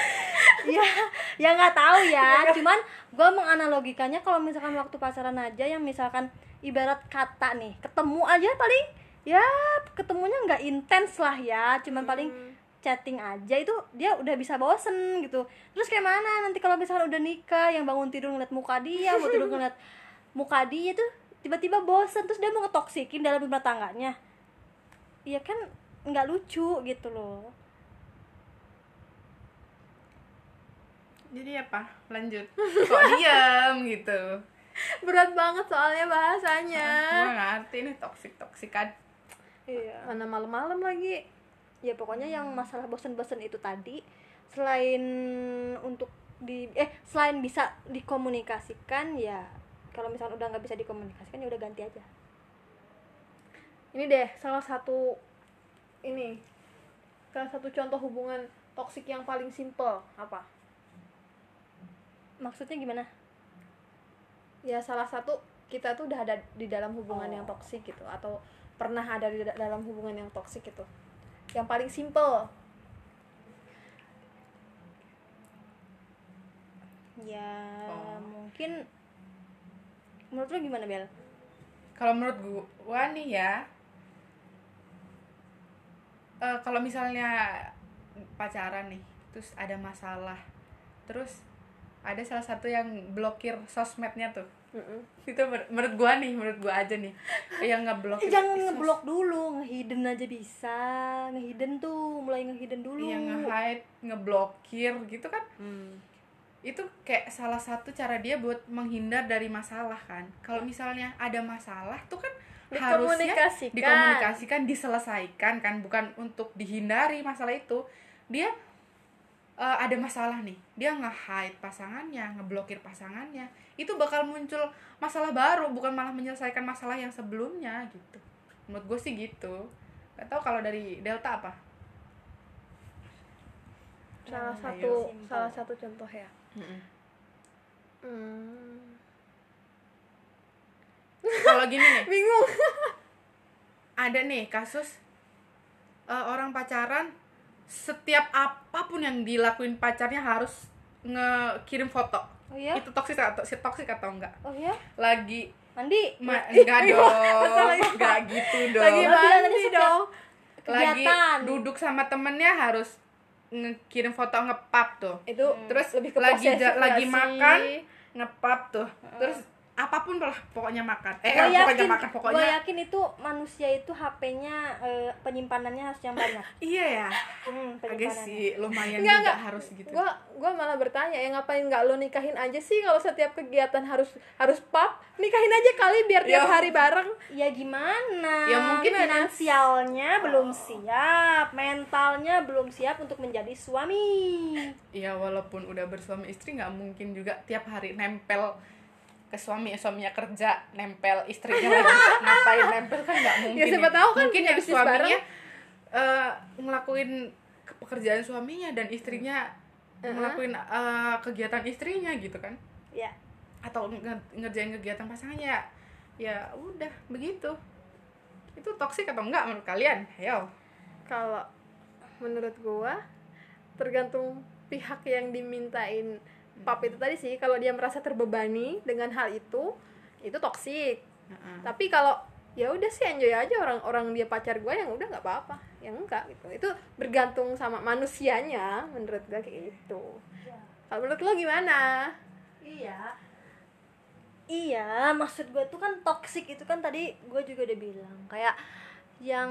[LAUGHS] ya ya nggak tahu ya. Cuman gue menganalogikannya kalau misalkan waktu pacaran aja yang misalkan ibarat kata nih ketemu aja paling ya ketemunya nggak intens lah ya. Cuman paling chatting aja itu dia udah bisa bosen gitu. Terus kayak mana nanti kalau misalkan udah nikah yang bangun tidur ngeliat muka dia mau tidur ngeliat [LAUGHS] muka dia tuh tiba-tiba bosen terus dia mau ngetoksikin dalam rumah tangganya. Iya kan nggak lucu gitu loh. Jadi apa? Lanjut. Kok diam [LAUGHS] gitu? Berat banget soalnya bahasanya. Gue ngerti nih toksik toksikan iya. Mana malam-malam lagi. Ya pokoknya yang masalah bosen-bosen itu tadi selain untuk di eh selain bisa dikomunikasikan ya kalau misalnya udah nggak bisa dikomunikasikan ya udah ganti aja. Ini deh salah satu ini salah satu contoh hubungan toksik yang paling simple apa? Maksudnya gimana? Ya salah satu kita tuh udah ada di dalam hubungan yang toksik gitu atau pernah ada di da- dalam hubungan yang toksik gitu yang paling simple. Ya Oh. mungkin menurut lo gimana Bel? Kalau menurut gua nih ya eh, kalau misalnya pacaran nih terus ada masalah terus ada salah satu yang blokir sosmednya tuh itu mer- menurut gua nih menurut gua aja nih. Yang ngeblokir Eh, jangan ngeblok dulu ngehidden aja bisa. Ngehidden tuh mulai ngehidden dulu. Yang nge-hide ngeblokir gitu kan. Itu kayak salah satu cara dia buat menghindar dari masalah kan. Kalau misalnya ada masalah tuh kan harusnya Dikomunikasikan. dikomunikasikan diselesaikan kan. Bukan untuk dihindari masalah itu. Dia eh, ada masalah nih dia nge-hide pasangannya ngeblokir pasangannya itu bakal muncul masalah baru bukan malah menyelesaikan masalah yang sebelumnya gitu. Menurut gue sih gitu. Gak tau kalau dari Delta apa? Salah Nah, satu simple. salah satu contoh ya. Hmm. kalau gini nih. [LAUGHS] Bingung. Ada nih kasus eh, orang pacaran setiap apa pun yang dilakuin pacarnya harus ngekirim foto. Oh ya itu toksik atau si toksik atau enggak? Oh ya lagi mandi? Ma- enggak [LAUGHS] dong masalahnya. enggak gitu dong. lagi mandi dong. Lagi duduk sama temennya harus ngekirim foto ngepap tuh. Itu terus lebih ke lagi lagi makan ngepap tuh. Terus apa pun lah pokoknya makan eh Gua pokoknya yakin, makan gua pokoknya yakin itu manusia itu HP-nya eh, penyimpanannya harus yang banyak. iya ya Hmm, agak sih lumayan Enggak, juga enggak. harus gitu gua gua malah bertanya ya ngapain nggak lo nikahin aja sih kalau setiap kegiatan harus harus pap nikahin aja kali biar tiap Ya. hari bareng Ya gimana? Ya, mungkin finansialnya belum siap, mentalnya belum siap untuk menjadi suami. Iya walaupun udah bersuami istri nggak mungkin juga tiap hari nempel ke suami suaminya kerja nempel istrinya lagi. Ngapain nempel? Kan nggak [LAUGHS] mungkin Ya, siapa tahu kan mungkin yang suaminya eh, ngelakuin ke- pekerjaan suaminya dan istrinya Uh-uh. ngelakuin eh, kegiatan istrinya gitu kan. Ya. atau nge- ngerjain kegiatan pasangannya. Ya ya udah begitu. Itu toksik atau enggak menurut kalian? Ayo. Kalau menurut gua tergantung pihak yang dimintain pap itu tadi sih kalau dia merasa terbebani dengan hal itu itu toksik Heeh. tapi kalau ya udah sih enjoy aja orang orang dia pacar gue yang udah nggak apa-apa. Yang enggak gitu. Itu bergantung sama manusianya menurut gue kayak gitu. Kalau menurut lo gimana? Iya. Iya, maksud gue tuh kan toxic itu kan tadi gue juga udah bilang. Kayak yang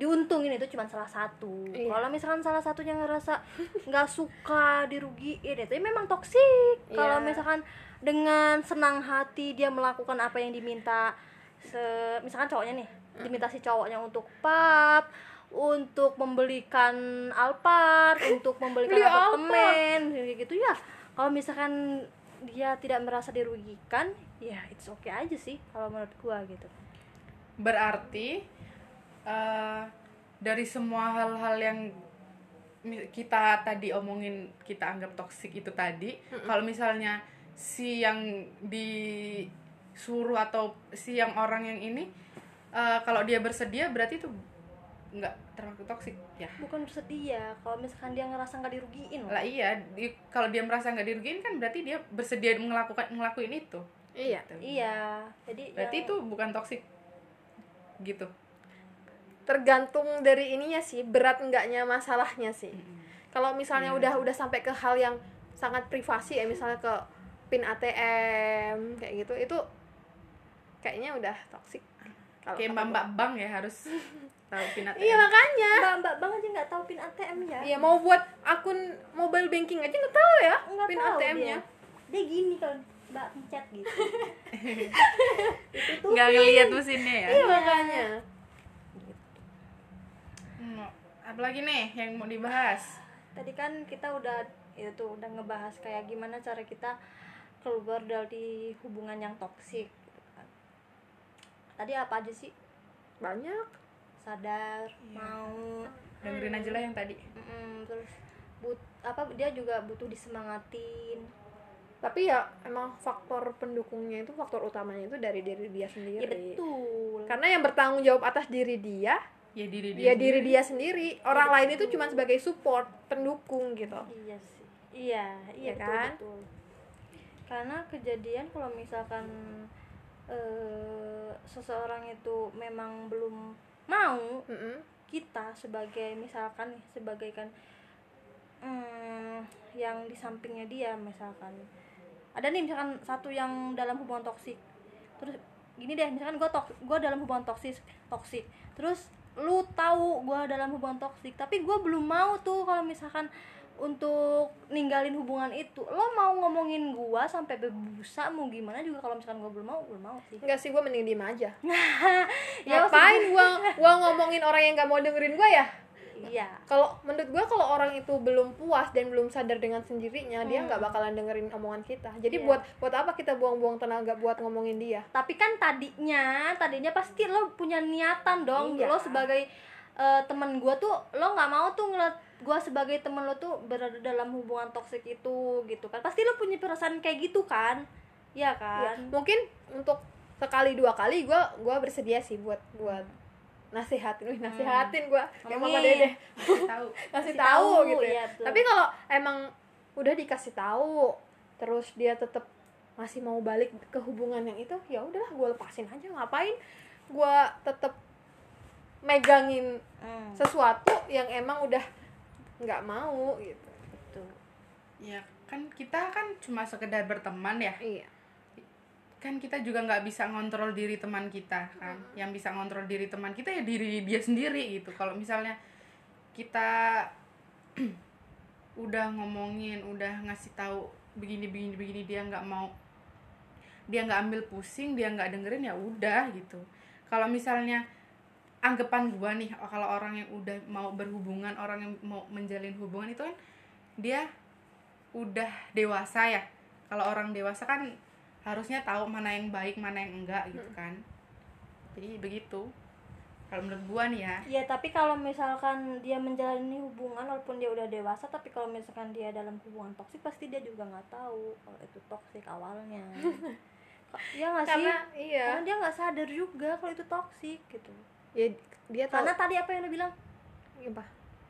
diuntungin itu cuma salah satu. Iya. Kalau misalkan salah satunya ngerasa [LAUGHS] nggak suka dirugiin itu ya memang toksik. Kalau Iya. misalkan dengan senang hati dia melakukan apa yang diminta se misalkan cowoknya nih diminta si cowoknya untuk pap untuk membelikan Alphard, [LAUGHS] untuk membelikan Beli apartemen, gitu ya. Kalau misalkan dia tidak merasa dirugikan, ya it's okay aja sih kalau menurut gua gitu. Berarti eh, dari semua hal-hal yang kita tadi omongin kita anggap toksik itu tadi kalau misalnya si yang disuruh atau si yang orang yang ini eh, kalau dia bersedia berarti itu nggak termasuk toksik ya? Bukan bersedia, kalau misalkan dia ngerasa nggak dirugiin. Lah iya di- kalau dia merasa nggak dirugiin kan berarti dia bersedia melakukan ngelakuin itu. Iya Iya, jadi berarti yang- itu bukan toksik gitu tergantung dari ininya sih berat enggaknya masalahnya sih kalau misalnya Iya. udah udah sampai ke hal yang sangat privasi ya misalnya ke pin ATM kayak gitu itu kayaknya udah toksik Kalau kayak [LAUGHS] mbak mbak bank ya harus tahu pin ATM iya makanya Mbak-mbak bang aja nggak tahu pin ATM ya. Iya mau buat akun mobile banking aja nggak tahu ya Nggak pin ATM-nya. Dia. dia gini kalau mbak pencet gitu. [LAUGHS] itu tuh nggak ngeliat mesinnya ya Iya makanya. Hmm, apalagi nih yang mau dibahas tadi kan kita udah itu udah ngebahas kayak gimana cara kita keluar dari hubungan yang toksik gitu kan. tadi apa aja sih Banyak. sadar Iya. mau dengerin aja lah yang tadi mm, terus but apa dia juga butuh disemangatin Tapi ya emang faktor pendukungnya itu faktor utamanya itu dari diri dia sendiri. ya betul Karena yang bertanggung jawab atas diri dia, ya diri ya diri sendiri. dia sendiri. Orang lain itu cuma sebagai support, pendukung gitu. iya sih iya iya Iya betul, kan? betul. karena kejadian kalau misalkan eh, seseorang itu memang belum mau Mm-mm. kita sebagai misalkan nih sebagai kan hmm, yang di sampingnya dia misalkan ada nih misalkan satu yang dalam hubungan toksik terus gini deh misalkan gue tok gue dalam hubungan toksik toksik terus lu tahu gue dalam hubungan toksik tapi gue belum mau tuh kalau misalkan untuk ninggalin hubungan itu lo mau ngomongin gua sampai berbusa mau gimana juga kalau misalkan gue belum mau belum mau sih Enggak sih gue mending diem aja. [LAUGHS] Ya, Ngapain gua gua ngomongin orang yang nggak mau dengerin gue ya? Iya Kalau menurut gue kalau orang itu belum puas dan belum sadar dengan sendirinya dia Hmm. nggak bakalan dengerin omongan kita. Jadi Iya. buat buat apa kita buang-buang tenaga buat ngomongin dia? tapi kan tadinya tadinya pasti lo punya niatan dong Iya. lo sebagai eh, teman gua tuh lo nggak mau tuh ngeliat gua sebagai temen lo tuh berada dalam hubungan toksik itu gitu kan pasti lo punya perasaan kayak gitu kan ya Ya, kan mungkin untuk sekali dua kali gue gua bersedia sih buat buat nasihatin, Wih, nasihatin gue kayak mama dede. Tahu. [LAUGHS] Kasih tahu gitu ya. iya, betul. Tapi kalau emang udah dikasih tahu terus dia tetap masih mau balik ke hubungan yang itu ya udahlah gue lepasin aja. Ngapain gue tetap megangin Hmm, sesuatu yang emang udah nggak mau gitu. Betul. ya kan kita kan cuma sekedar berteman ya. Iya kan kita juga nggak bisa ngontrol diri teman kita kan. Yang bisa ngontrol diri teman kita ya diri dia sendiri gitu. Kalau misalnya kita [CLEARS THROAT] udah ngomongin udah ngasih tahu begini begini begini dia nggak mau dia nggak ambil pusing dia nggak dengerin ya udah gitu. Kalau misalnya anggapan gua nih oh, kalau orang yang udah mau berhubungan orang yang mau menjalin hubungan itu kan dia udah dewasa ya. Kalau orang dewasa kan harusnya tahu mana yang baik mana yang enggak gitu kan jadi begitu kalau kalau menurut gua nih ya Ya tapi kalau misalkan dia menjalani hubungan walaupun dia udah dewasa tapi kalau misalkan dia dalam hubungan toksik pasti dia juga nggak tahu kalau itu toksik awalnya. [LAUGHS] ya nggak sih? karena iya Karena dia nggak sadar juga kalau itu toksik gitu. ya dia tahu Karena tadi apa yang lo bilang? apa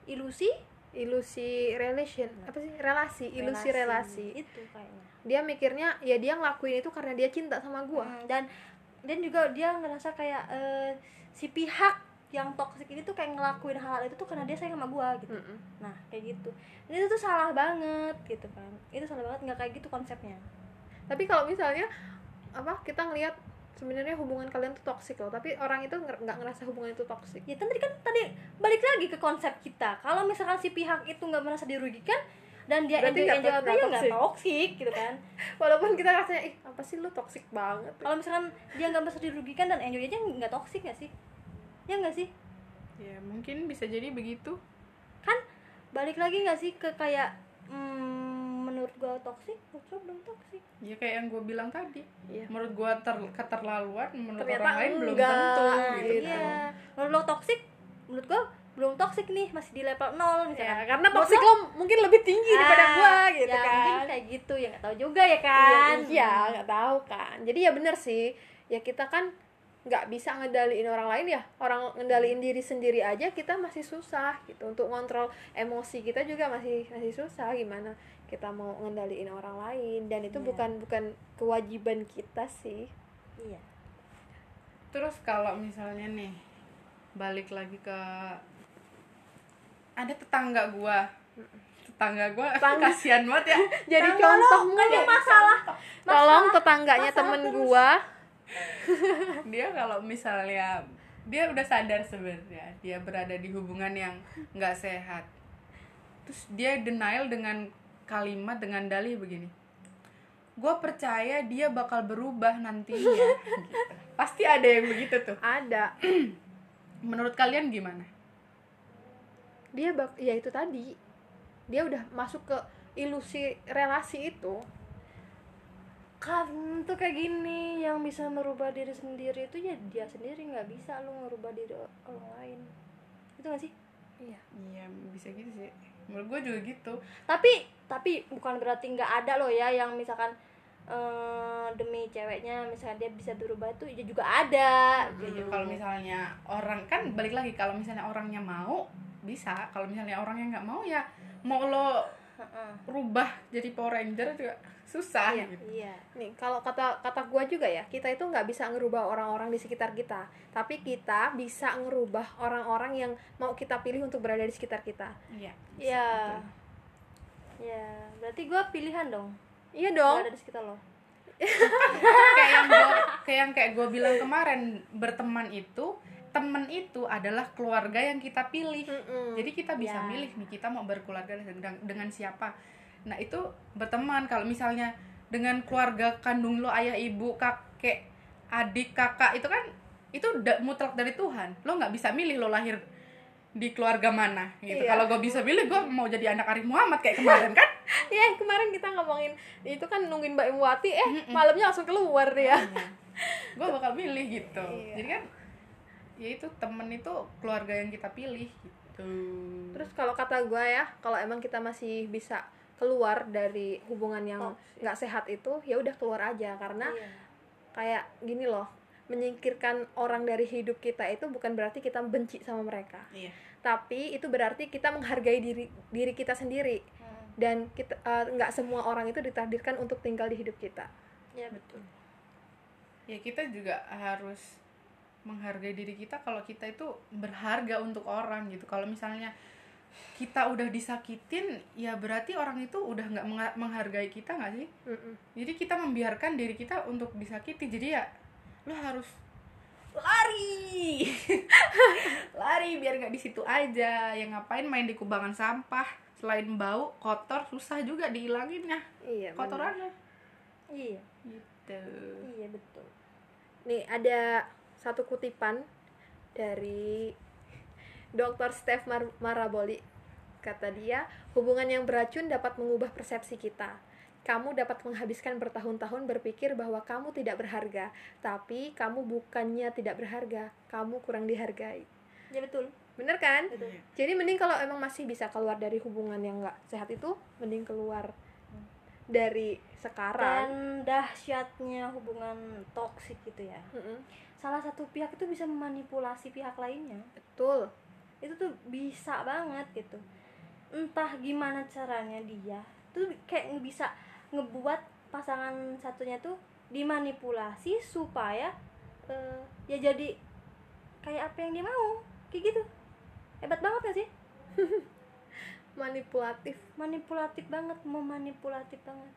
Ilusi? Ilusi relation apa sih relasi ilusi relasi, Itu kayaknya. dia mikirnya ya dia ngelakuin itu karena dia cinta sama gua Hmm, dan dan juga dia ngerasa kayak eh, si pihak yang toksik ini tuh kayak ngelakuin hal itu tuh karena dia sayang sama gua gitu. Mm-mm. Nah, kayak gitu. Dan itu tuh salah banget gitu kan. Itu salah banget nggak kayak gitu konsepnya. tapi kalau misalnya apa kita ngelihat sebenarnya hubungan kalian tuh toksik loh tapi orang itu nggak ngerasa hubungan itu toksik Ya kan tadi kan tadi balik lagi ke konsep kita. Kalau misalkan si pihak itu nggak merasa dirugikan dan dia Berarti enjoy enjoy nggak ya nggak toxic. toksik gitu kan. [LAUGHS] walaupun kita rasanya ih apa sih lu toksik banget Kalau misalkan dia nggak merasa dirugikan dan enjoy aja nggak toksik nggak sih? Ya nggak sih? ya mungkin bisa jadi begitu kan balik lagi nggak sih ke kayak hmm, menurut gua toksik menurut belum toksik ya kayak yang gue bilang tadi. Iya. menurut gua ter keterlaluan menurut Ternyata orang lain belum enggak, tentu Nah, gitu iya. menurut lo toksik menurut gua belum toksik nih masih di level 0 misalkan ya karena toksik lo, lo mungkin lebih tinggi daripada ah, gua gitu ya, kan. mungkin kayak gitu ya nggak tahu juga ya kan. Iya, iya nggak tahu kan. Jadi ya bener sih ya kita kan nggak bisa ngendaliin orang lain ya. Orang ngendaliin diri sendiri aja kita masih susah gitu. Untuk ngontrol emosi kita juga masih masih susah gimana kita mau ngendaliin orang lain dan itu Iya. bukan bukan kewajiban kita sih. Iya. Terus kalau misalnya nih balik lagi ke ada tetangga gua. Tetangga gua [LAUGHS] Tetangga. kasihan banget ya. [LAUGHS] Jadi Tetangga lo contoh nggak ada masalah. tolong masalah- tetangganya masalah temen terus. gua. [LAUGHS] Dia kalau misalnya dia udah sadar sebenarnya dia berada di hubungan yang nggak sehat. Terus dia denial dengan kalimat dengan dalih begini. Gue percaya dia bakal berubah nantinya. Gitu. [LAUGHS] pasti ada yang begitu tuh. Ada. [CLEARS THROAT] Menurut kalian gimana? Dia bak ya itu tadi. Dia udah masuk ke ilusi relasi itu. Kan tuh kayak gini yang bisa merubah diri sendiri itu ya dia sendiri. Nggak bisa lu ngerubah diri orang lain. Itu gak sih iya. Iya bisa gitu sih. Menurut gue juga gitu. Tapi tapi bukan berarti nggak ada loh ya yang misalkan eh, demi ceweknya misalkan dia bisa berubah itu ya juga ada Iya, gitu. kalau misalnya orang kan balik lagi kalau misalnya orangnya mau bisa. Kalau misalnya orangnya nggak mau ya mau lo rubah jadi Power Ranger juga susah Iya. gitu. iya Nih, kalau kata kata gua juga ya, kita itu nggak bisa ngerubah orang-orang di sekitar kita, tapi kita bisa ngerubah orang-orang yang mau kita pilih untuk berada di sekitar kita. Iya. iya ya berarti gue pilihan dong Iya dong. berada di sekitar lo kayak yang gua kayak yang kayak gue bilang kemarin berteman itu temen itu adalah keluarga yang kita pilih. Mm-mm. Jadi kita bisa Ya. milih nih kita mau berkeluarga dengan, dengan siapa. Nah itu berteman kalau misalnya dengan keluarga kandung lo ayah ibu kakek adik kakak itu kan itu mutlak dari Tuhan. Lo nggak bisa milih lo lahir di keluarga mana gitu. Iya. Kalau gue bisa milih gue mau jadi anak Arif Muhammad kayak kemarin kan. [LAUGHS] Iya, kemarin kita ngomongin itu kan nungguin Mbak Imwati, eh malamnya langsung keluar [LAUGHS] dia. gue bakal milih gitu. Iya. Jadi kan ya itu temen itu keluarga yang kita pilih gitu. Terus kalau kata gua ya, kalau emang kita masih bisa keluar dari hubungan yang nggak sehat itu, ya udah keluar aja. Karena Iya. kayak gini loh menyingkirkan orang dari hidup kita itu bukan berarti kita benci sama mereka. Iya. tapi itu berarti kita menghargai diri diri kita sendiri. Hmm. dan kita eh, nggak semua orang itu ditakdirkan untuk tinggal di hidup kita. Ya betul. Ya kita juga harus menghargai diri kita kalau kita itu berharga untuk orang gitu. Kalau misalnya kita udah disakitin ya berarti orang itu udah nggak menghargai kita nggak sih? Mm-mm. jadi kita membiarkan diri kita untuk disakiti. Jadi ya lo harus lari. [LAUGHS] Lari biar nggak di situ aja. Yang ngapain main di kubangan sampah? Selain bau kotor susah juga dihilanginnya iya benar. kotorannya iya. Gitu. Iya betul. Nih ada satu kutipan dari Dr. Steph Mar- Maraboli. Kata dia hubungan yang beracun dapat mengubah persepsi kita. Kamu dapat menghabiskan bertahun-tahun berpikir bahwa kamu tidak berharga tapi kamu bukannya tidak berharga kamu kurang dihargai. Ya betul. Bener kan? Betul. Jadi mending kalau emang masih bisa keluar dari hubungan yang nggak sehat itu mending keluar dari dan sekarang dahsyatnya hubungan toksik gitu ya. Mm-mm. salah satu pihak itu bisa memanipulasi pihak lainnya. Betul itu tuh bisa banget gitu. Entah gimana caranya dia tuh kayak bisa ngebuat pasangan satunya tuh dimanipulasi supaya eh, ya jadi kayak apa yang dia mau kayak gitu. Hebat banget gak sih? [LAUGHS] Manipulatif. Manipulatif banget memanipulatif banget.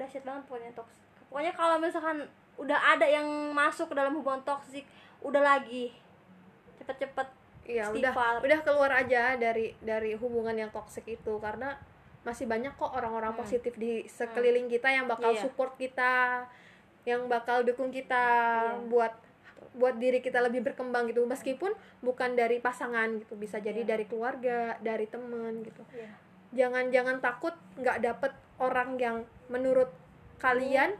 Dahsyat banget pokoknya toks pokoknya kalau misalkan udah ada yang masuk ke dalam hubungan toksik udah lagi cepet-cepet Iya, udah udah keluar aja dari dari hubungan yang toksik itu karena masih banyak kok orang-orang Hmm. positif di sekeliling kita yang bakal Iya. support kita, yang bakal dukung kita Iya. buat buat diri kita lebih berkembang gitu meskipun bukan dari pasangan gitu bisa jadi Iya. dari keluarga dari teman gitu Iya. jangan jangan takut nggak dapet orang yang menurut kalian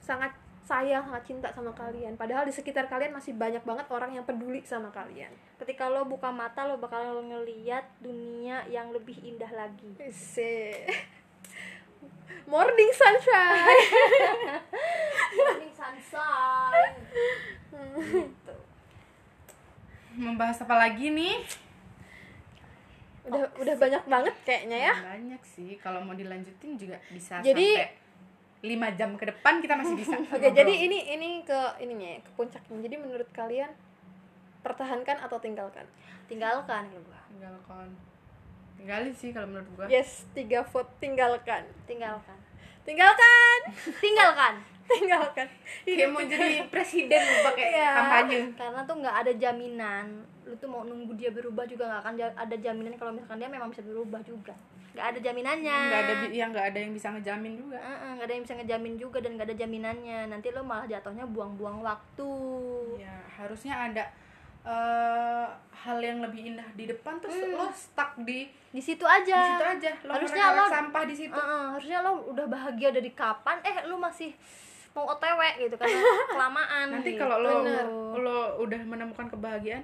sangat sayang sangat cinta sama kalian. Padahal di sekitar kalian masih banyak banget orang yang peduli sama kalian. Ketika lo buka mata lo bakal ngeliat dunia yang lebih indah lagi. Se [LAUGHS] Morning sunshine. [LAUGHS] morning sunshine. Gitu. membahas apa lagi nih? Udah udah banyak banget kayaknya ya. banyak sih. Kalau mau dilanjutin juga bisa Jadi- sampai 5 jam ke depan kita masih bisa [LAUGHS] Oke, jadi ini ini ke ininya ya, ke puncaknya. Jadi menurut kalian pertahankan atau tinggalkan? tinggalkan ya gua tinggalkan tinggalin sih kalau menurut gua Yes, tiga vote tinggalkan. tinggalkan Tinggalkan. tinggalkan [LAUGHS] tinggalkan. kayak mau jadi presiden lu pakai Iya. kampanye karena tuh nggak ada jaminan lu tuh mau nunggu dia berubah juga nggak akan ada jaminan kalau misalkan dia memang bisa berubah juga nggak ada jaminannya. Nggak ada bi- ya nggak ada yang bisa ngejamin juga. Nggak ada yang bisa ngejamin juga dan nggak ada jaminannya. Nanti lo malah jatuhnya buang-buang waktu. Ya harusnya ada eh, hal yang lebih indah di depan terus lo stuck di di situ aja. di situ aja. Lo Harusnya lo- sampah di situ. Heeh, harusnya lo udah bahagia dari kapan? Eh lu masih mau otw gitu karena [LAUGHS] kelamaan. Nanti gitu. kalau lo Bener. lo udah menemukan kebahagiaan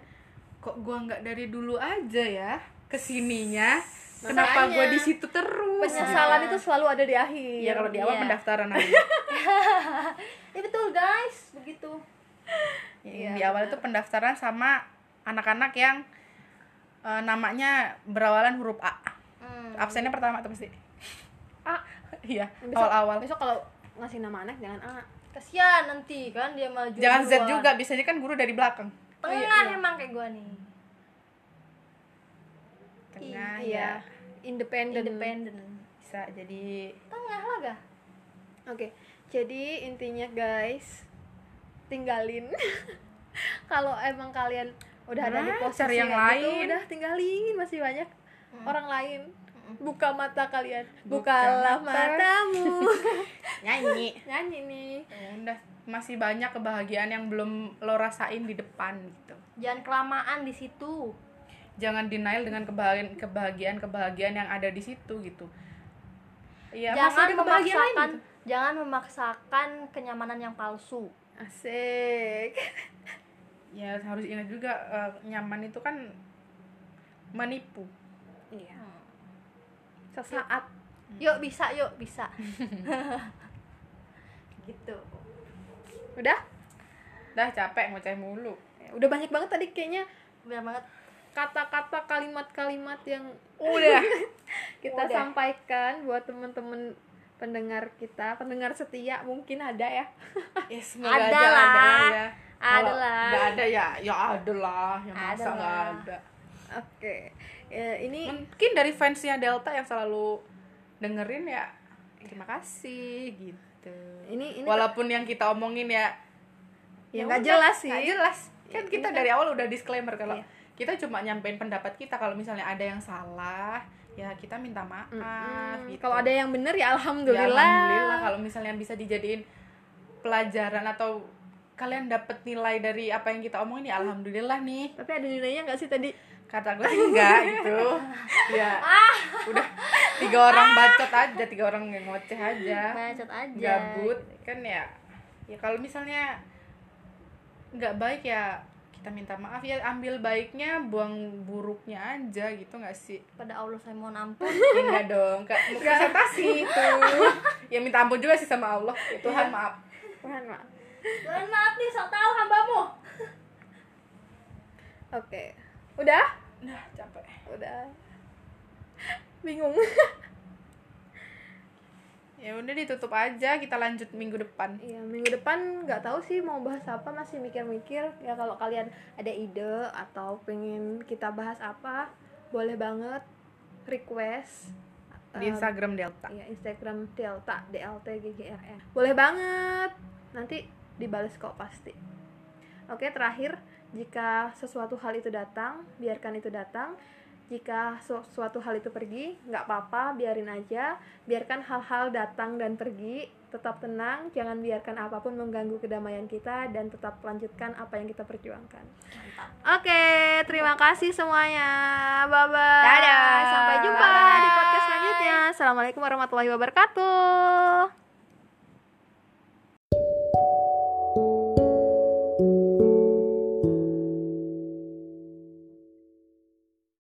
kok gua nggak dari dulu aja ya ke sininya kenapa gua di situ terus? Penyesalan itu selalu ada di akhir. ya kalau di awal Iya. pendaftaran aja. [LAUGHS] Ya betul guys. Begitu. Ya, di awal itu pendaftaran sama anak-anak yang eh, namanya berawalan huruf A. Hmm. absennya pertama tuh pasti. A. [LAUGHS] iya awal-awal. Besok kalau ngasih nama anak jangan A. kasihan nanti kan dia maju jangan Z juga biasanya kan guru dari belakang. Tengah emang kayak gua nih. Tengah Iya. ya Independen. independen bisa jadi tengah lah ga Oke, jadi intinya guys, tinggalin. [LAUGHS] Kalau emang kalian udah ada di Nah, posisi yang gitu, lain. udah tinggalin masih banyak orang lain. Buka mata kalian, Buka bukalah mata. matamu. [LAUGHS] nyanyi Nyanyi nih. Ya udah masih banyak kebahagiaan yang belum lo rasain di depan gitu jangan kelamaan di situ jangan denial dengan kebahagiaan kebahagiaan kebahagiaan yang ada di situ gitu Iya, masih jangan ada kebahagiaan lain memaksakan gitu. jangan memaksakan kenyamanan yang palsu Asik. [LAUGHS] ya harus ingat juga eh, nyaman itu kan menipu Iya. Sesaat. yuk bisa yuk bisa [LAUGHS] gitu Udah? dah capek ngoceh mulu Ya, Udah banyak banget tadi kayaknya benar banget kata-kata kalimat-kalimat yang udah [LAUGHS] kita Udah. sampaikan buat teman-teman pendengar kita, pendengar setia mungkin ada ya. [LAUGHS] ya semoga Ada aja lah. ada lah ya Ada lah. nggak ada ya ya ada lah ya Ada masa nggak ada Oke. Ya, ini mungkin dari fansnya Delta yang selalu dengerin ya terima kasih gitu ini ini walaupun yang kita omongin ya Ya, ya nggak jelas sih. nggak jelas kan Ya, kita ini dari awal udah disclaimer kalau Iya. Kita cuma nyampein pendapat kita kalau misalnya ada yang salah ya kita minta maaf Mm-mm. gitu. kalau ada yang bener ya Ya, alhamdulillah. alhamdulillah kalau misalnya bisa dijadiin pelajaran atau kalian dapet nilai dari apa yang kita omongin ya alhamdulillah nih Tapi ada nilainya nggak sih tadi? kata gue sih enggak gitu [LAUGHS] ya udah tiga orang bacot aja tiga orang yang ngoceh aja bacot aja gabut kan ya ya kalau misalnya nggak baik ya kita minta maaf ya ambil baiknya buang buruknya aja gitu nggak sih? Pada Allah saya mohon ampun. Ya, [LAUGHS] enggak dong kak. Presentasi itu. Ya minta ampun juga sih sama Allah. Ya, Tuhan maaf. Tuhan mak Tuhan maaf nih sok tahu hambamu. Oke. Udah? Nah capek. Udah. Bingung [LAUGHS] ya udah ditutup aja kita lanjut minggu depan. Iya minggu depan nggak tahu sih mau bahas apa masih mikir-mikir. Ya kalau kalian ada ide atau pengen kita bahas apa boleh banget request di Eh, Instagram Delta. Iya Instagram Delta DLT GGRN boleh banget nanti dibales kok pasti. Oke terakhir jika sesuatu hal itu datang biarkan itu datang jika su- suatu hal itu pergi nggak apa-apa biarin aja. Biarkan hal-hal datang dan pergi. Tetap tenang jangan biarkan apa pun mengganggu kedamaian kita dan tetap lanjutkan apa yang kita perjuangkan. Mantap. Oke terima kasih semuanya. Bye bye Dadah. sampai jumpa Bye. di podcast selanjutnya. Assalamualaikum warahmatullahi wabarakatuh